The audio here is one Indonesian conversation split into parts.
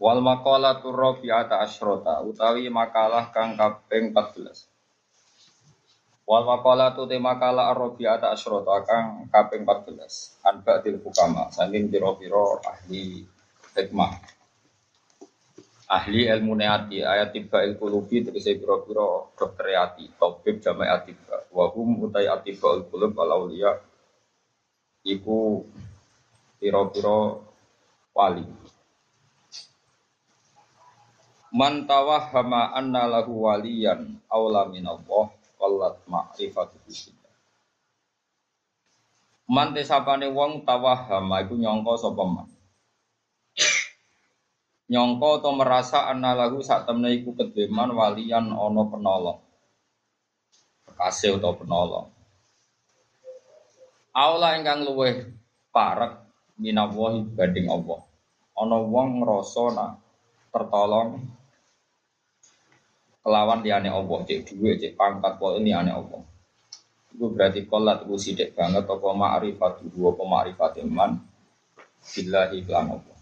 Wal maqalatu rabi'ata asyrota utawi makalah kang kaping 14. Wal maqalatu te makalah rabi'ata asyrota kang kaping 14. An ba'dil hukama saking pira-pira ahli hikmah. Ahli ilmu neati ayat tiba il kulubi tegese pira-pira dokter ati tabib jama'i atiba wa hum utai atiba il kulub al auliya iku pira-pira wali Man tawahhama anna lahu waliyan aula minallah wallat ma'rifatu billah. Man tesapane wong tawahhama iku nyangka sapa man. Nyangka atau merasa anna lahu sak temne iku kedeman waliyan ana penolong. Kekasih atau penolong. Aula ingkang luweh parek minallahi banding Allah. Ana wong ngrasa nak tertolong kelawan liyane Allah, cek duwe, cek pangkat kok ini ane Allah. Itu berarti kolat itu sidik banget apa ma'rifat dua apa ma'rifat iman billahi kelan Allah.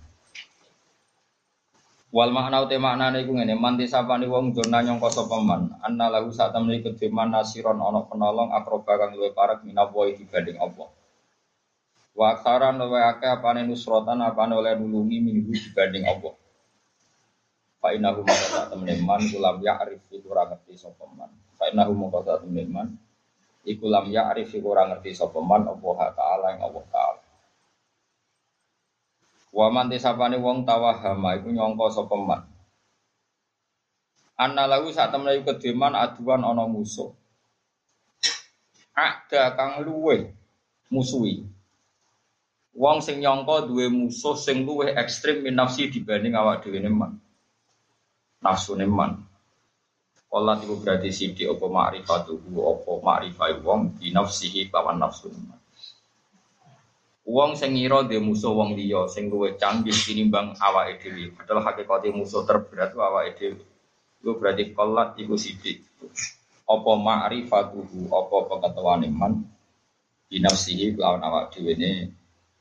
Wal makna ute maknane iku ngene, man disapani wong jona nyangka sapa man, anna lahu sak temne kedeman nasiron ana penolong akroba kang luwih parek minawa dibanding Allah. Wa aksaran luwih akeh apane nusrotan apane oleh nulungi minggu dibanding Allah. Fa innahu temen man kulam ya'rif iku ora ngerti sapa man. Fa innahu maka temen man iku lam ya'rif iku ora ngerti sapa Allah taala ing Allah taala. Wa man tisapane wong tawahama iku nyangka sapa man. Anna lahu sak temen iku kedeman aduan ana musuh. Ada kang luwe musuhi. Wong sing nyangka duwe musuh sing luwih ekstrim min nafsi dibanding awak dhewe man nafsu neman. Allah itu berarti sidi opo ma'rifatuhu opo ma'rifai wong di nafsihi lawan nafsu neman. Wong sing ngira dhe musuh wong liya sing luwih canggih tinimbang awake dhewe. Padahal hakikate musuh terberat awake dhewe. Iku berarti kolat iku sidik. Apa ma'rifatuhu apa pengetahuan iman di nafsihi lawan awak dhewe ne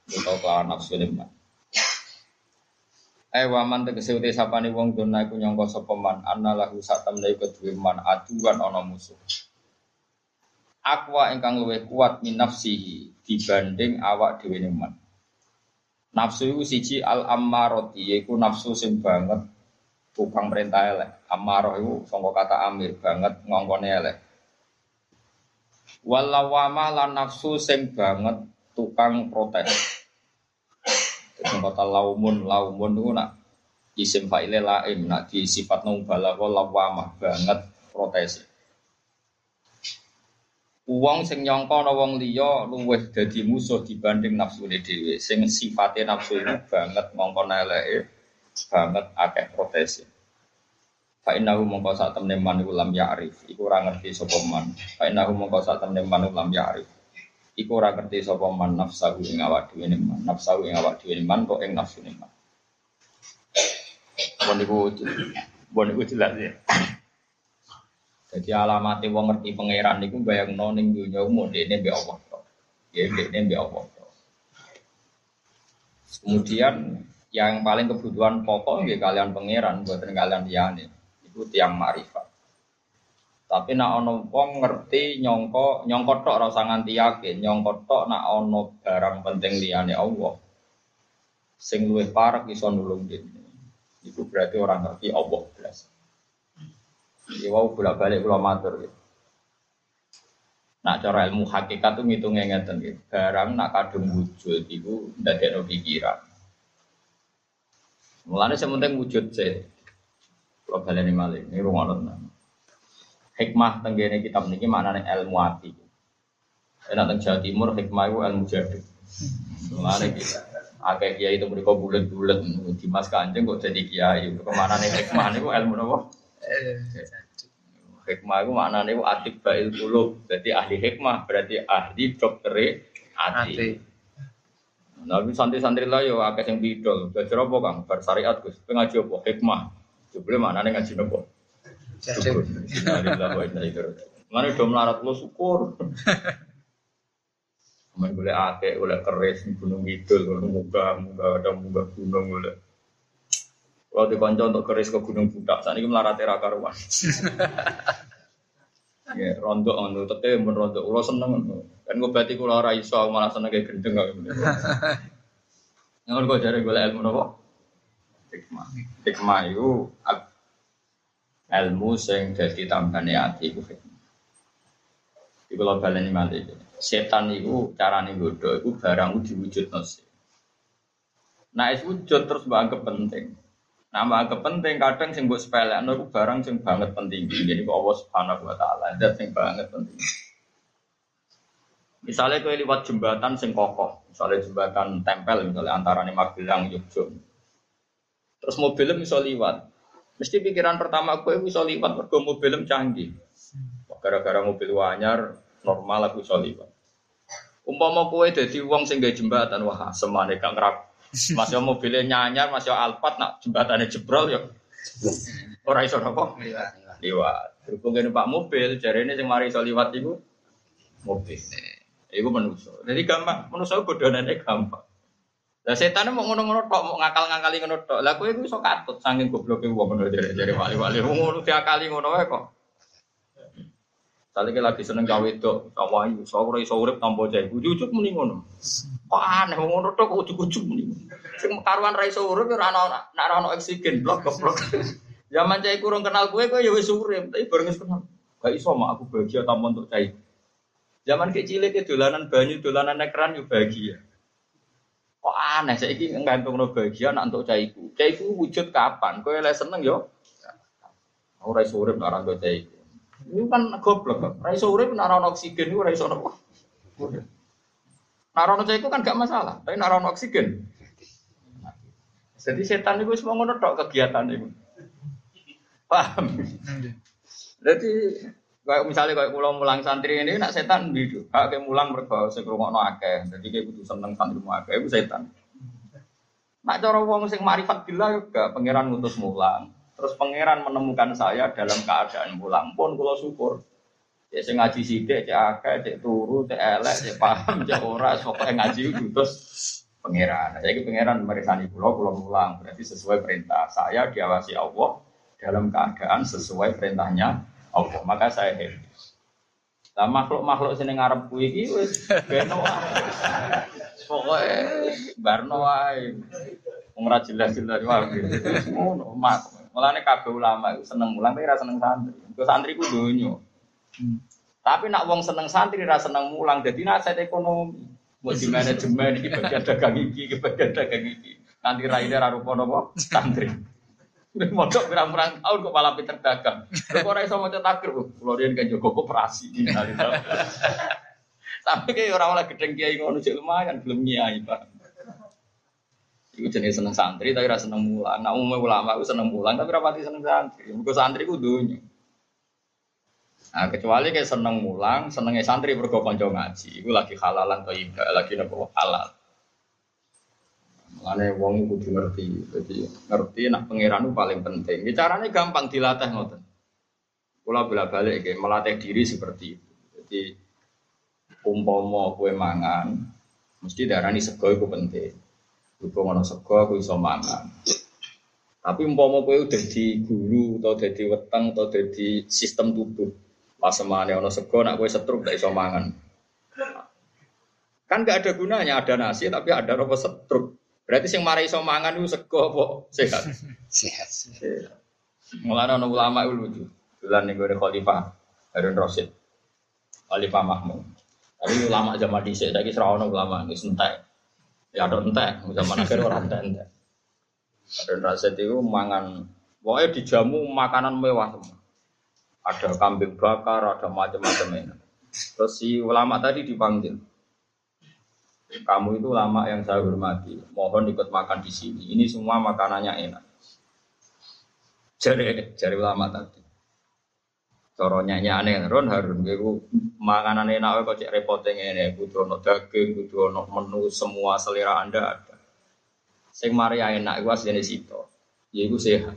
utawa lawan nafsu neman. Eh waman tegese uti sapane wong dona iku nyangka sapa man anna lahu sak temne kedue man aduan ana musuh. Akwa ingkang luwih kuat min nafsihi dibanding awak dhewe man. Nafsu iku siji al ammarati yaiku nafsu sing banget tukang perintah elek. Ammarah iku sangka kata amir banget ngongkone elek. Walawama lan nafsu sing banget tukang protes. Sing kata laumun, laumun itu nak isim fa'ile laim, nak di sifat balago lawamah banget protes. Uang sing nyangka ana wong liya luwih dadi musuh dibanding nafsu dhewe. Sing sifate nafsu ini banget ngongkon eleke, banget akeh protes. Fa innahu mongko sak temne man iku lam ya'rif, iku ora ngerti sapa man. Fa innahu mongko sak temne man lam ya'rif iku ora ngerti sapa man nafsahu ing awak dhewe ne man. Nafsahu ing awak dhewe man kok ing nafsu ne man. Bon iku bon iku jelas ya. Jadi alamat wong ngerti pangeran niku bayangno ning dunya umum dene mbek Allah to ya dene mbek Allah to kemudian yang paling kebutuhan pokok nggih kalian pangeran buatan kalian liyane itu tiang marifat tapi nak ono wong ngerti nyongko nyongko tok rasa nganti yakin nyongko tok nak ono barang penting liyane Allah. Sing luwih parek iso nulung dene. Iku berarti orang ngerti Allah belas. Ya wau bolak-balik kula matur gitu. Nak cara ilmu hakikat tuh ngitungnya ngeten gitu. Barang nak kadung wujud iku ndadekno pikiran. Mulane sementing wujud sih. Kalau baleni malih, ini rungono hikmah tenggene kitab niki maknane ilmu ati. Enak teng Jawa Timur hikmah itu ilmu jadi. Mulane kita akeh kiai itu mereka bulat-bulat Dimas Kanjeng kok jadi kiai. Ke mana nih hikmah niku ilmu napa? Hikmah itu maknanya itu atik bail kulub. Jadi ahli hikmah berarti ahli dokter ati. Nabi santri-santri lah yo akeh sing bidol. Belajar apa Kang? Bar syariat Gus. Ngaji apa? Hikmah. Jebule maknane ngaji napa? Syukur. Mana do melarat lo syukur. Main boleh akeh, boleh keris gunung kidul, gunung muga, muga ada muga gunung boleh. Kalau di konco untuk keris ke gunung budak, saat ini melarat era karuan. Ya, rontok ngono, teke men rontok, ulo seneng. Kan gue berarti kulo ora iso malah seneng kayak gendeng kok. Ngono kok jare golek ilmu napa? Hikmah. Hikmah itu ilmu sing dadi tambane ati iku hikmah. Iku lho baleni malih. Setan itu carane godho iku barang diwujudno sih. Nah, es wujud terus mbak penting. Nama kepenting kadang sing mbok sepelekno iku barang sing banget penting. Jadi kok Allah Subhanahu wa taala zat sing banget penting. Misalnya kau lewat jembatan sing kokoh, misalnya jembatan tempel misalnya antara nih Magelang Yogyo. Terus mobilnya bisa lewat. Mesti pikiran pertama aku bisa lewat mergo mobilnya canggih. Gara-gara mobil wanyar normal aku bisa lewat. Umpama kowe dadi wong sing gawe jembatan, wah semane gak ngerap masih mobilnya nyanyar, masih alpat, nak jembatannya jebrol ya. Orang iso apa? Liwat. Liwat. Berhubung Pak mobil, jari ini yang mari iso liwat itu mobil. Iku manusia. Jadi gampang, manusia bodonannya gampang. Lah setan mau ngono-ngono tok, mau ngakal-ngakali ngono tok. Lah kowe iku iso katut saking gobloke wong ngono jare-jare wali-wali. Ngono diakali ngono wae kok. Tadi lagi seneng gawe itu, sama ibu, sore sore tanpa jahit, ujuk mending ngono. Kok aneh, ngono tok ujuk mending. Sing karuan rai sore, biar anak anak anak oksigen, blok blok. Zaman cai kurang kenal gue, gue ya wes urip, tapi bareng kenal. Gak iso mak aku bahagia tanpa untuk cai. Zaman kecil itu dolanan banyu, dolanan ekran yo bahagia. Kok aneh, saya ini ngantung no bahagia nak untuk caiku. Caiku wujud kapan? Kau yang seneng yo. Ora iso urip nak ora caiku. Ini kan goblok. Rai sore pun naruh oksigen itu rai sore. Naruh itu kan gak masalah, tapi naruh oksigen. Jadi setan itu semua ngono tok kegiatan itu. Paham? Jadi kayak misalnya kayak pulau mulang santri ini nak setan bidu. Kayak mulang mergo sing no akeh. Jadi kayak butuh seneng santri mu akeh itu setan. Nak cara wong sing marifat bila juga pangeran ngutus mulang. Terus pangeran menemukan saya dalam keadaan pulang pun kalau syukur. Cek sing ngaji sithik, cek akeh, cek turu, cek elek, cek paham, cek ora, pokoke ngaji terus pangeran. Nah, jadi pangeran merisani pulau, pulau pulang berarti sesuai perintah. Saya diawasi Allah dalam keadaan sesuai perintahnya Allah. Maka saya happy. Lah makhluk-makhluk sini ngarep kuwi iki wis beno Pokoke barno wae. Wong ora jelas-jelas wae. Ngono, mak. Mulane kabeh ulama seneng mulang tapi rasa seneng santri. Ku santri ku dunyo. Hmm. Tapi nak wong seneng santri rasa seneng mulang jadi nasihat ekonomi. Mau di manajemen iki bagian dagang iki, bagian dagang iki. Nanti raine ra rupa napa santri. Mondok pirang-pirang tahun kok malah pinter dagang. Kok ora iso maca takir, kula riyen kan jogo koperasi. Tapi kayak orang orang gedeng kiai ngono sih lumayan belum nyai pak. Iku jenis seneng santri tapi rasa seneng mulang. Nah umumnya ulama aku seneng mulang tapi rapati seneng santri. Mergo santri ku dunya. Nah, kecuali kayak seneng mulang, senengnya santri bergo konco ngaji. Iku lagi halalan atau iba, lagi nopo halal. Mulane wong kudu ngerti. Jadi ngerti nak pangeran paling penting. Ya, caranya gampang dilatih ngoten. Kula bila balik kayak melatih diri seperti itu. Jadi umpama kue mangan, mesti darani sego itu penting. Berhubung ana sego aku iso mangan. Tapi umpama kowe udah di guru atau di weteng atau di sistem tubuh. Pas semane ana sego nak kowe setruk gak iso mangan. Kan gak ada gunanya ada nasi tapi ada apa setruk. Berarti sing marai iso mangan itu sego apa sehat? Sehat. Mulane ana ulama itu lucu. Bulan ning Khalifah Harun Rasid. Khalifah Mahmud. Tapi ulama zaman dhisik saiki ora ono ulama wis entek. Ya ada entek, zaman akhir orang entek. Dan Rasid itu mangan, pokoknya dijamu makanan mewah semua. Ada kambing bakar, ada macam-macam ini. Terus si ulama tadi dipanggil. Kamu itu lama yang saya hormati. Mohon ikut makan di sini. Ini semua makanannya enak. Jari, jari ulama tadi. Coronya aneh, Ron Harun, gue makanan enak kok cek repotnya ini, kudu ono daging, kudu ono menu semua selera anda ada. Sing Maria enak, gue aslinya situ, ya gue sehat.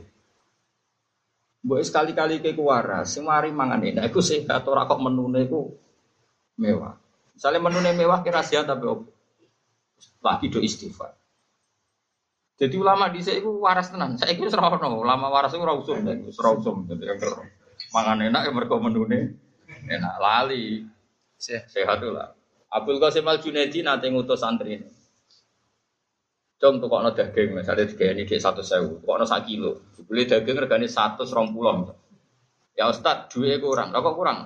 Boleh sekali-kali ke kuara, sing mari mangan enak, gue sehat. Orang kok menu gue mewah. Misalnya menu mewah kira sehat tapi opo lagi do istighfar. Jadi ulama di sini waras tenan. Saya kira serono. Ulama waras itu rausum dan rausum. Jadi yang ker mangan enak yang mereka menune enak lali sehat lah. Abdul Qasim Al Junaidi nanti ngutus santri ini. Cung tuh kok daging, misalnya tiga ini di satu sewu, kok no sak kilo, beli daging regane satu serong pulau. Ya Ustad, duit kurang, kok kurang?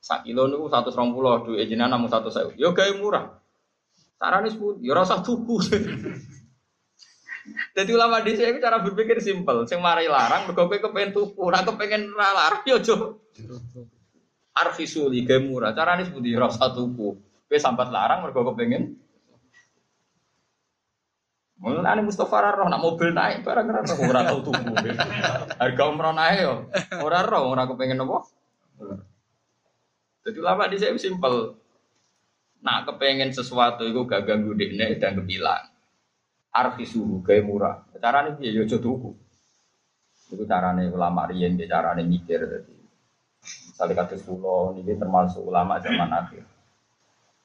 Sak kilo nih satu serong pulau, duit jinan namun satu sewu. Yo gaya murah. Carane sepuluh, ya rasa tuku. Jadi ulama di sini cara berpikir simpel. Sing mari larang, mergo kowe kepengen tuku, ora kepengen ra larang yo aja. Arfisuli ge murah. Carane sepundi ya rasa tuku. Kowe sambat larang mergo kepengen Mulane Mustafa roh nak mobil naik barang ora roh ora tau tuku. Harga umroh naik yo. Ora roh ora kepengen apa. Jadi ulama di sini simpel. Nak kepengen sesuatu itu gak ganggu dekne dan kebilang. Arfi suhu gaya murah. Caranya dia yo tuku. Itu caranya ulama riyen, caranya mikir tadi. Misalnya kata pulau ini termasuk ulama zaman akhir.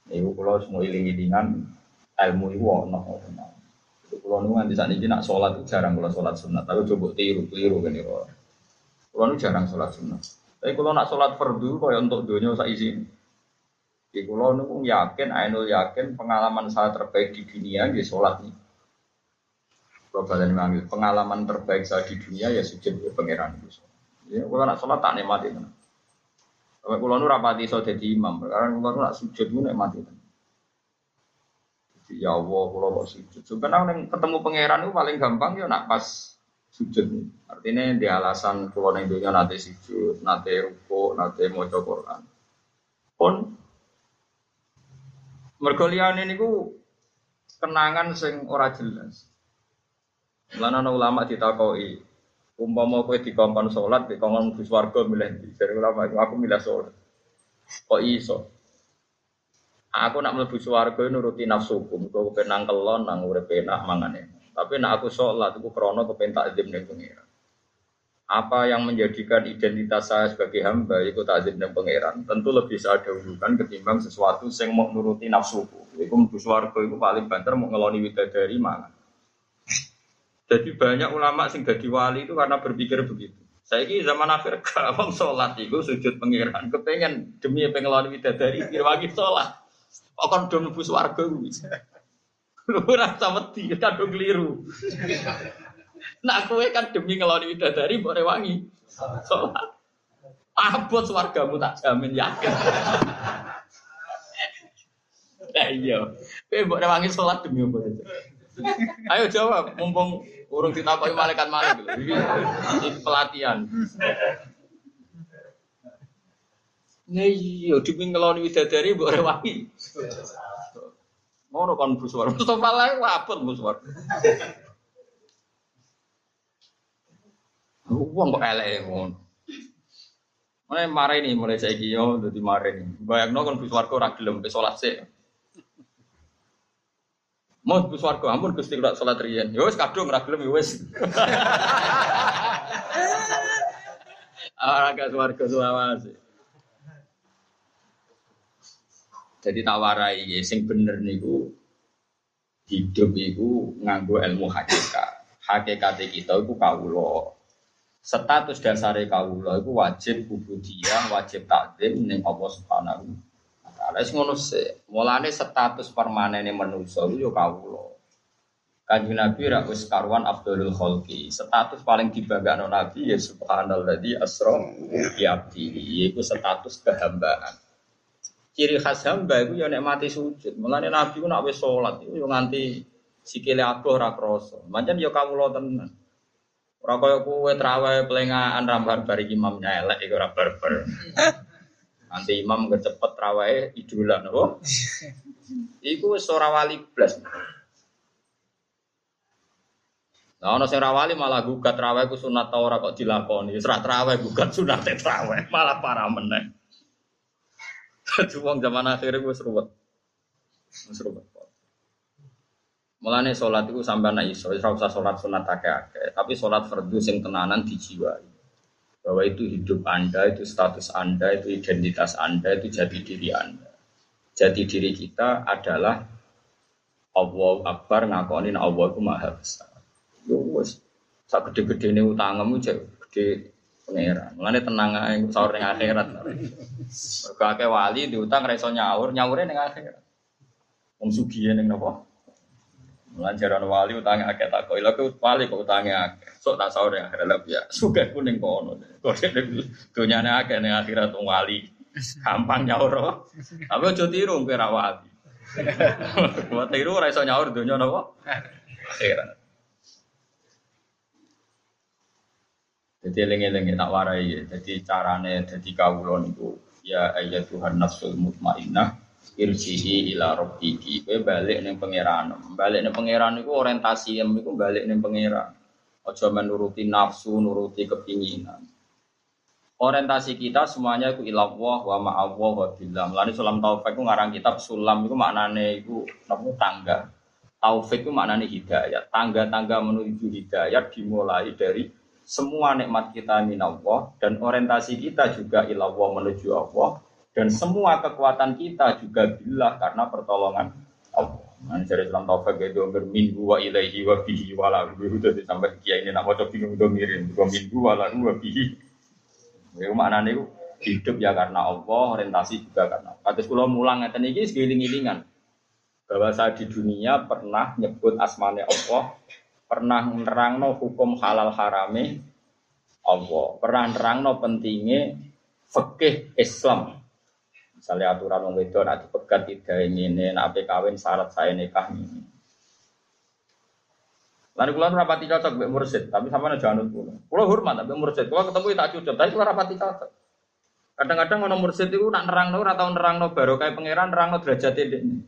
Ibu pulau semua iling-ilingan ilmu itu ono. Pulau nu di sana nak sholat itu jarang kalau sholat sunat. Tapi coba tiru tiru kan. Pulau nu jarang sholat sunat. Tapi kalau nak sholat fardu kau untuk dunia saya izin. Di kulo niku yakin, ainul yakin pengalaman saya terbaik di dunia di sholat ini. Kalau badan manggil pengalaman terbaik saya di dunia ya sujud ke pangeran itu. Ya, kalau nak sholat tak nikmati kan. Kalau kulo nu rapati so jadi imam, karena kulo nu nak sujud nu nikmati kan. Ya Allah, kulo kok sujud. Sebenarnya ketemu pangeran itu paling gampang ya nak pas sujud. Artinya di alasan kulo neng dunia nanti sujud, nanti ruko, nanti mau Quran. Pun Mergo liyane niku kenangan sing ora jelas. Lan ana ulama ditakoki, umpama kowe dikongkon salat, dikongkon mlebu swarga milih ndi? Jare ulama aku milih salat. Kok iso? Aku nak mlebu swarga nuruti nafsuku, mergo kepen kelon nang urip enak mangane. Tapi nak aku salat iku krana kepen takzim ning pengira apa yang menjadikan identitas saya sebagai hamba itu takzim dan pangeran? Tentu lebih saya dahulukan ketimbang sesuatu yang mau nuruti nafsuku. Itu mlebu swarga itu paling banter mau ngeloni widadari mana jadi banyak ulama sing jadi wali itu karena berpikir begitu. Saya ini zaman akhir kalau sholat itu sujud pangeran. Kepengen demi pengeloni widadari lagi sholat. Akan dong mlebu swarga lu rasa wedi kadung keliru Nak kue kan demi ngeloni widadari boleh wangi. Sholat. Abot wargamu tak jamin yakin. Ya iya. Kue boleh wangi sholat demi apa itu? Ayo jawab, mumpung urung ditakoki malaikat malaikat. Ini pelatihan. Ya iya, demi ngeloni widadari boleh wangi. Ngono kon buswar. Mustafa lae wabot buswar. Uang kok elek ngono. Mulai marah ini mulai saya yo jadi marah ini. Bayang no kan bus warga orang gelem be sholat sih. Mau bus warga ampun gusti kalau sholat rian. Yo wes kadung ora gelem yo wes. Orang ke warga Sulawesi. Jadi tawarai ya, sing bener niku hidup itu nganggo ilmu hakikat. Hakikat kita itu kawula status dasare kawula iku wajib ubudiyah, wajib takzim ning Allah Subhanahu wa taala. Wis ngono sih. Mulane status permanene manusa iku yo kawula. Kanjeng Nabi ra wis karuan Abdul Khalqi. Status paling dibanggakan Nabi ya subhanalladzi asra bi abdihi. Yaiku status kehambaan. Ciri khas hamba iku ya nek mati sujud. Mulane Nabi ku nek wis salat iku yo nganti sikile abuh ra krasa. Pancen yo kawula tenan. Ora kaya kowe trawe pelengahan rambar bari imam nyelek iku ora barbar. Nanti imam kecepet trawe idola napa? Iku wis ora wali blas. Nah, ono sing rawali malah gugat raweh ku sunat ta ora kok dilakoni. Ra raweh gugat sunat raweh, malah parah meneh. Dadi wong zaman akhir wis ruwet. Wis ruwet. Mulane salat iku sampean nek iso ora usah salat sunat akeh-akeh, tapi salat fardu sing tenanan dijiwai. Bahwa itu hidup Anda, itu status Anda, itu identitas Anda, itu jati diri Anda. Jati diri kita adalah Allah Akbar ngakoni Allah itu maha besar. Yo wis sak gede-gede ini utangmu cek gede pangeran. Mulane tenang ae sahur ning akhirat. Mergo akeh wali diutang ra iso nyaur, nyaure ning akhirat. Wong sugih ning napa? Lanjaran wali utangnya akeh tak kok. Iku wali kok utangnya akeh. Sok tak sahur yang akhirat ya. Sugih ku ning kono. Kok dunyane akeh ning akhirat wong wali. Gampang nyaur. Tapi aja tiru kowe ra wali. Kok tiru ora iso nyaur donya napa? Akhirat. Jadi eling-eling tak warai. Jadi carane jadi kawula niku ya ayat Tuhan nafsul mutmainnah irji'i ila rabbiki. Kowe balik ning pangeran. Balik ning pangeran niku orientasi em niku balik ning pangeran. Aja menuruti nafsu, nuruti kepinginan. Orientasi kita semuanya itu ilallah wa ma'allah wa billah. Mulane sulam taufik itu ngarang kitab sulam itu maknane itu napa tangga. Taufik itu maknane hidayat. Tangga-tangga menuju hidayat dimulai dari semua nikmat kita minallah dan orientasi kita juga ilallah menuju Allah dan semua kekuatan kita juga bila karena pertolongan Allah. Dari Islam Taufik itu berminggu wa ilaihi wa bihi wa lahu itu sampai kiai ini nak coba bingung udah mirin dua minggu wa lahu wa bihi. Itu maknanya itu hidup ya karena Allah, orientasi juga karena. Kata sekolah mulang ngeten iki segiling-gilingan bahwa saya di dunia pernah nyebut asmane Allah pernah nerangno hukum halal harame Allah, pernah nerangno pentingnya fikih Islam. Misalnya aturan wong wedok nak dipegat tidak ini, nak kawin syarat saya nikah ini. Lalu kulo rapati cocok mbek mursid, tapi sama aja anut kulo. Kulo hormat mbek mursid, kulo ketemu tak cocok, tapi kulo rapati cocok. Kadang-kadang ono mursid itu nak nerangno ora tau nerangno barokah pangeran, nerangno derajat ini.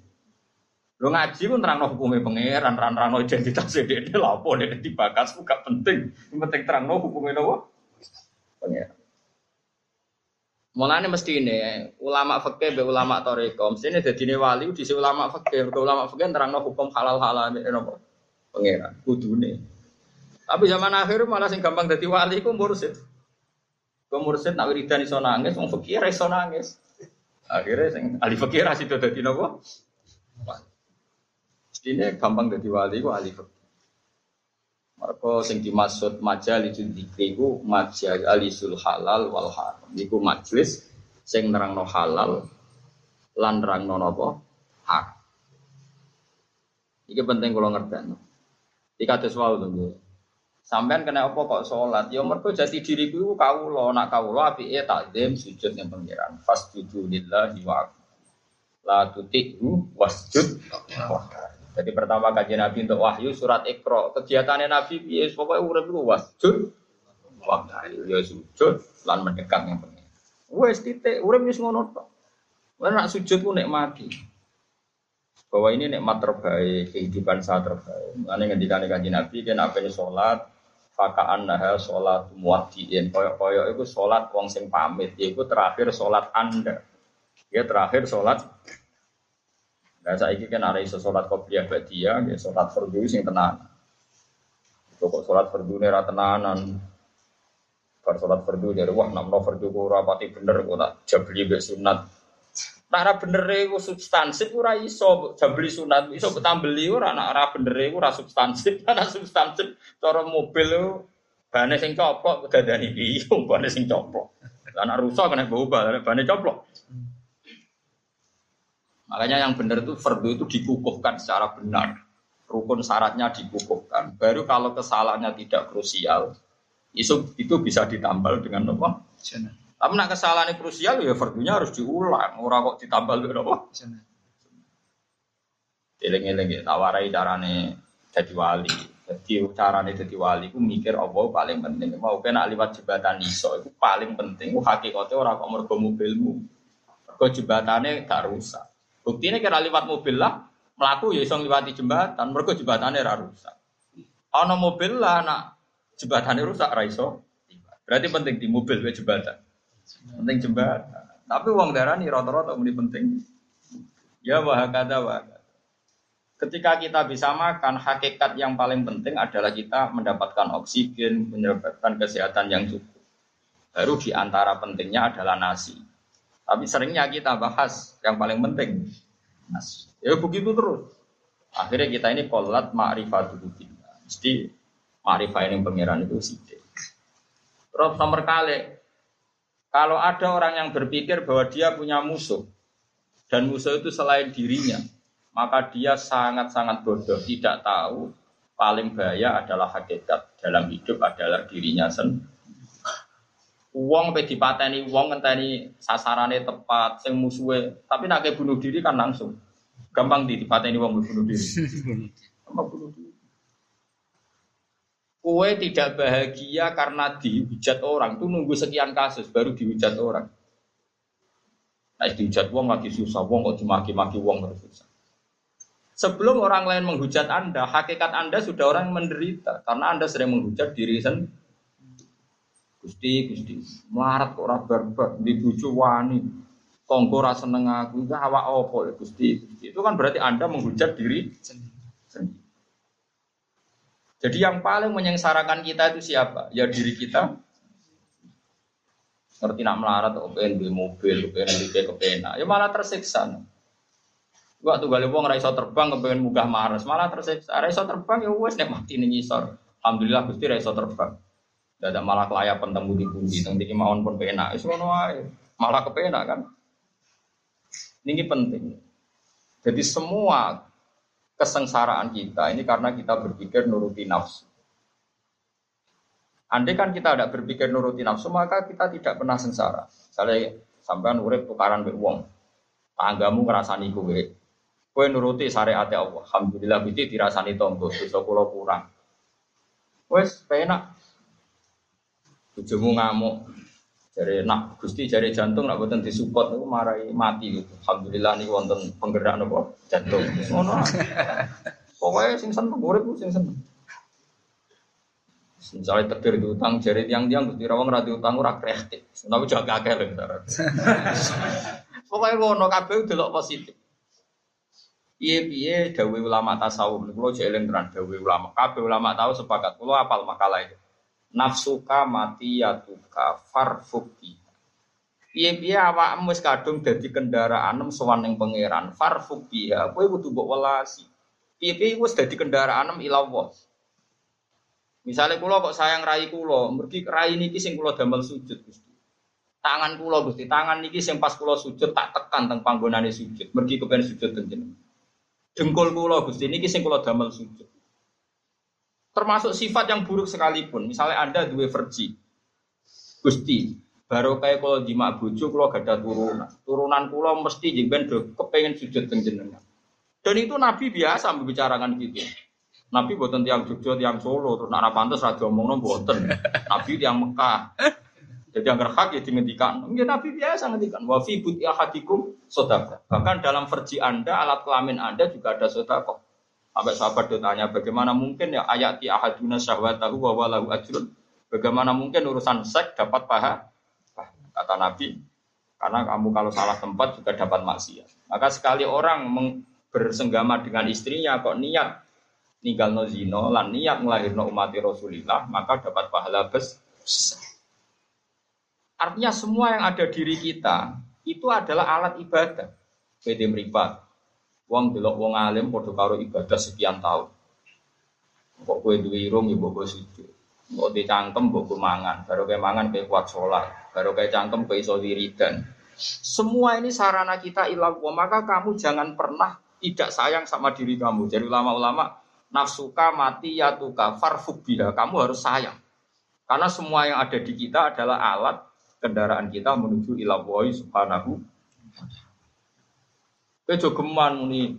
Lo ngaji pun terang hukumnya pangeran, terang terang identitas dia dia lapo dia dibakas gak penting, yang penting terang hukumnya nopo pangeran. Mulane mesti ini ulama fakih be ulama toriko, mesti ini jadi ini wali di ulama fakih, ulama fakih terang hukum halal halal ini nopo pangeran, kudune. Tapi zaman akhir malah sing gampang jadi wali ku mursid. Ku mursid nak wiridan iso nangis, wong fakir iso nangis. Akhirnya sing ahli fakir itu jadi nopo. Ini gampang jadi wali ku ahli fikih. Maka sing dimaksud majalis dzikri ku majalisul halal wal haram. Iku majelis sing nerangno halal lan nerangno napa? Haram. Iki penting kalau ngerti. Iki kados wae lho. Sampean kena apa kok sholat? Ya mergo jati diriku iku kawula, nak kawula apike takzim sujud yang pengiran. Fasjudu lillahi wa la tuti'hu wasjud jadi pertama kajian Nabi untuk wahyu surat Iqra. Kegiatannya Nabi ya pokoknya urip iku wasjud waktu ya sujud lan mendekat yang pengen. Wes titik urip wis ngono tok. Wes nak sujud ku nikmati. Bahwa ini nikmat terbaik, kehidupan saat terbaik. Mulane ngendikane kanjeng Nabi kan apa salat fakaan nah salat muwaddiin koyok-koyok itu salat wong sing pamit yaiku terakhir salat Anda. Ya terakhir salat Nah saya kan ada iso sholat kopiah badia, ya sholat fardu sing tenan. Kok sholat fardu nera tenanan. Bar sholat fardu dari wah namno fardu ku rapati bener kok tak jabli be sunat. Nah bener iku substansif ora iso jabli sunat, iso tambeli ora nak ora bener iku ora substansif, ana substansif cara mobil bane sing coplok dadani piye, bane sing coplok. Lah nak rusak kena bau bane coplok. Makanya yang benar itu fardu itu dikukuhkan secara benar. Rukun syaratnya dikukuhkan. Baru kalau kesalahannya tidak krusial, itu itu bisa ditambal dengan apa? Tapi nak kesalahan krusial ya fardunya harus diulang. Orang kok ditambal dengan apa? Eling-eling ya, tawarai carane jadi wali. Jadi carane jadi wali, aku mikir apa paling penting. Mau kena liwat jembatan iso, itu paling penting. Hakikatnya orang kok mergo mobilmu. Mergo jembatannya gak rusak. Buktinya kira lewat mobil lah, melaku ya iso ngliwati jembatan, mergo jembatannya ra rusak. Ana mobil lah nak jembatannya rusak ra iso. Berarti penting di mobil we jembatan. Penting jembatan. Tapi uang darah nih rata-rata muni penting. Ya wah kata wah. Ketika kita bisa makan, hakikat yang paling penting adalah kita mendapatkan oksigen, mendapatkan kesehatan yang cukup. Baru di antara pentingnya adalah nasi. Tapi seringnya kita bahas yang paling penting nasi. Ya begitu terus. Akhirnya kita ini kolat ma'rifatul billah. Mesti ma'rifah ini pengiran itu sidik. Terus nomor kali, kalau ada orang yang berpikir bahwa dia punya musuh, dan musuh itu selain dirinya, maka dia sangat-sangat bodoh, tidak tahu paling bahaya adalah hakikat dalam hidup adalah dirinya sendiri. Uang pe dipateni uang ngenteni sasarannya tepat, sing musuhe, tapi nak bunuh diri kan langsung. Gampang di dipateni uang bunuh diri. Gampang bunuh diri. Kue tidak bahagia karena dihujat orang, tuh nunggu sekian kasus baru dihujat orang. Nah, dihujat uang lagi susah, uang kok dimaki-maki uang terus susah. Sebelum orang lain menghujat Anda, hakikat Anda sudah orang menderita karena Anda sering menghujat diri sendiri. Gusti, Gusti, melarat kok ora barbar, di bucu wani, kongko rasa seneng aku, itu awak opo ya Gusti. Itu kan berarti Anda menghujat diri sendiri. Jadi yang paling menyengsarakan kita itu siapa? Ya diri kita. Ngerti nak melarat, kepengen di mobil, kepengen di kepengen, ya malah tersiksa. Waktu gali wong ra iso terbang kepengen munggah Mars, malah tersiksa. Ra iso terbang ya wes nek mati ning ngisor. Alhamdulillah Gusti ra iso terbang. Dadak malah kelayapan temu di teng iki mawon pun penak. Wae. Malah kepenak kan. Ini penting. Jadi semua kesengsaraan kita ini karena kita berpikir nuruti nafsu. Andai kan kita tidak berpikir nuruti nafsu, maka kita tidak pernah sengsara. Misalnya sampean urip tukaran be wong. Tanggamu ngerasani kowe. Kue nuruti syariat Allah. Alhamdulillah biti dirasani tonggo, dosa kula kurang. Wes penak. Bojomu ngamuk. Jare nak Gusti jare jantung nak boten disupport niku marai mati gitu. Alhamdulillah niku wonten penggerak napa jantung. Ngono. Pokoke sing seneng urip sing seneng. Misalnya terkir di utang, jari tiang-tiang, Gusti Rawang ra utang ora kreatif. Tapi jangan kakek lho. Pokoknya ngono kabeh delok positif. Piye-piye dawe ulama tasawuf kula jeling tenan dawe ulama. Kabeh ulama tahu sepakat. Kula apal makalah itu. Nafsuka mati yatuka farfuki. Piye-piye awakmu wis kadung dadi kendaraan sowan ning pangeran. Farfuki ya, kowe kudu mbok welasi. Piye-piye wis dadi kendaraan ila Allah. Misalnya kula kok sayang rai kula, mergi rai niki sing kula damel sujud Gusti. Tangan kula Gusti, tangan niki sing pas kula sujud tak tekan teng panggonane sujud. Mergi kepen sujud teng dengkul kula Gusti niki sing kula damel sujud. Termasuk sifat yang buruk sekalipun. Misalnya Anda dua versi. Gusti, baru kayak kalau jima bojo kula gada turunan. Turunan kula mesti jengben do kepengen sujud teng jenengan. Dan itu Nabi biasa membicarakan gitu. Nabi buatan tiang Jogja, tiang Solo, terus nak pantas ra diomongno buatan. Nabi tiang Mekah. Jadi yang hak ya dihentikan. Mungkin Nabi biasa ngendikan. Wa fi buti ahadikum sodako. Bahkan dalam versi Anda, alat kelamin Anda juga ada sodako. Sampai sahabat tanya, bagaimana mungkin ya ayati ahaduna syahwatahu wa walahu ajrun. Bagaimana mungkin urusan seks dapat paha? Kata Nabi, karena kamu kalau salah tempat juga dapat maksiat. Maka sekali orang bersenggama dengan istrinya kok niat ninggal no zino lan niat ngelahirno umat Rasulillah maka dapat pahala besar. Artinya semua yang ada diri kita itu adalah alat ibadah. PD meripat. Wong delok wong alim padha karo ibadah sekian tahun. Kok kowe duwe irung ya mbok sujud. Kok di cangkem mbok mangan, baru kayak mangan kayak kuat sholat, baru kayak cangkem kayak iso wiridan. Semua ini sarana kita ilah maka kamu jangan pernah tidak sayang sama diri kamu. Jadi ulama-ulama nafsuka mati ya tuka farfuk Kamu harus sayang. Karena semua yang ada di kita adalah alat kendaraan kita menuju ila woi subhanahu Kowe jogeman muni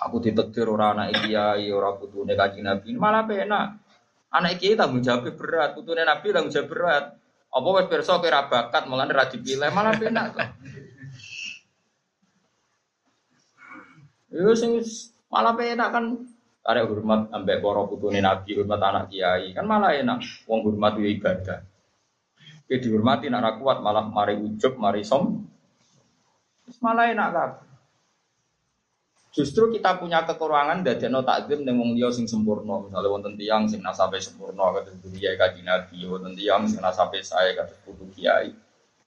aku ditetir ora anak kiai ora putune kanjeng Nabi malah penak. Anak kiai tanggung jawab berat, putune Nabi tanggung jawab berat. Apa wis pirsa kowe ra bakat mulane ra dipilih malah penak kok. Sing malah enak kan Karek hormat ambek para putune Nabi, hormat anak kiai, kan malah enak. Wong hormat yo ibadah. Oke dihormati nak kuat malah mari ujub, mari som. Malah enak kan. Justru kita punya kekurangan dari no takdim ning wong liya sing sempurna. Misalnya wonten tiyang sing nasabe sempurna kados dunia kaji Nabi, wonten tiyang sing nasabe saya kados putu kiai.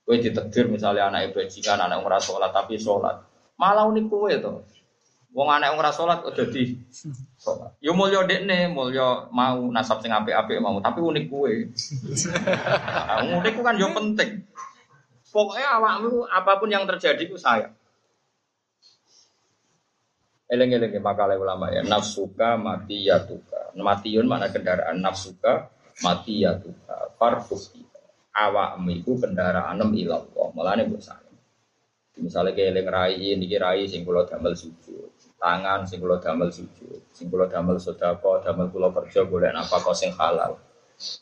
Kowe ditakdir misalnya anak bajingan, anak ora salat tapi salat. Malah unik kowe to. Wong anak ora salat kok dadi salat. Yo mulya dekne, mulya mau nasab sing apik-apik mau, tapi unik kuwe. Nah, unik ku kan yo penting. Pokoknya awakmu apa pun yang terjadi ku saya. Eleng-eleng makalah ulama ya nafsuka mati ya tuka. Matiun mana kendaraan nafsuka mati ya tuka. Farfus awakmu iku kendaraan nem ilallah. Mulane mbok Misalnya kayak eleng rai ini rai damel sujud tangan sing kula damel sujud, sing kula damel sedekah, damel kula kerja golek nafkah sing halal.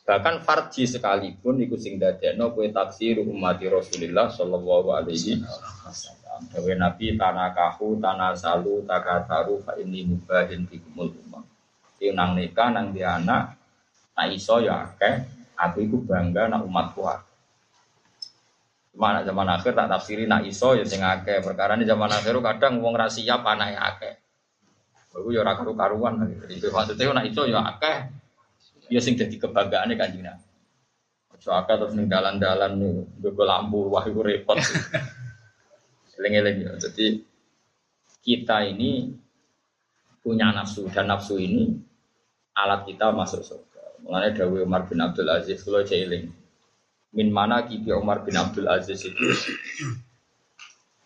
Bahkan farji sekalipun iku sing dadekno kowe taksir umat Rasulullah sallallahu alaihi wasallam. Dewe Nabi tanakahu tanasalu takataru fa inni mubahin bikumul umam. Ki nang nikah nang di anak nak iso ya akeh, aku iku bangga nak umatku akeh. Cuma nak zaman akhir tak tafsiri nak iso ya sing akeh. Perkara ini zaman akhir kadang wong ra siap anake akeh. Iku ya ora karu-karuan Jadi maksudnya nak iso ya akeh. Ya sing dadi kebanggaane Kanjeng Nabi. Aja akeh terus ning dalan-dalan nggo lampu wah iku repot. Eling-eling ya. Jadi kita ini punya nafsu dan nafsu ini alat kita masuk surga. Mulanya Dawi Umar bin Abdul Aziz kalau jeeling min mana kibi Umar bin Abdul Aziz itu?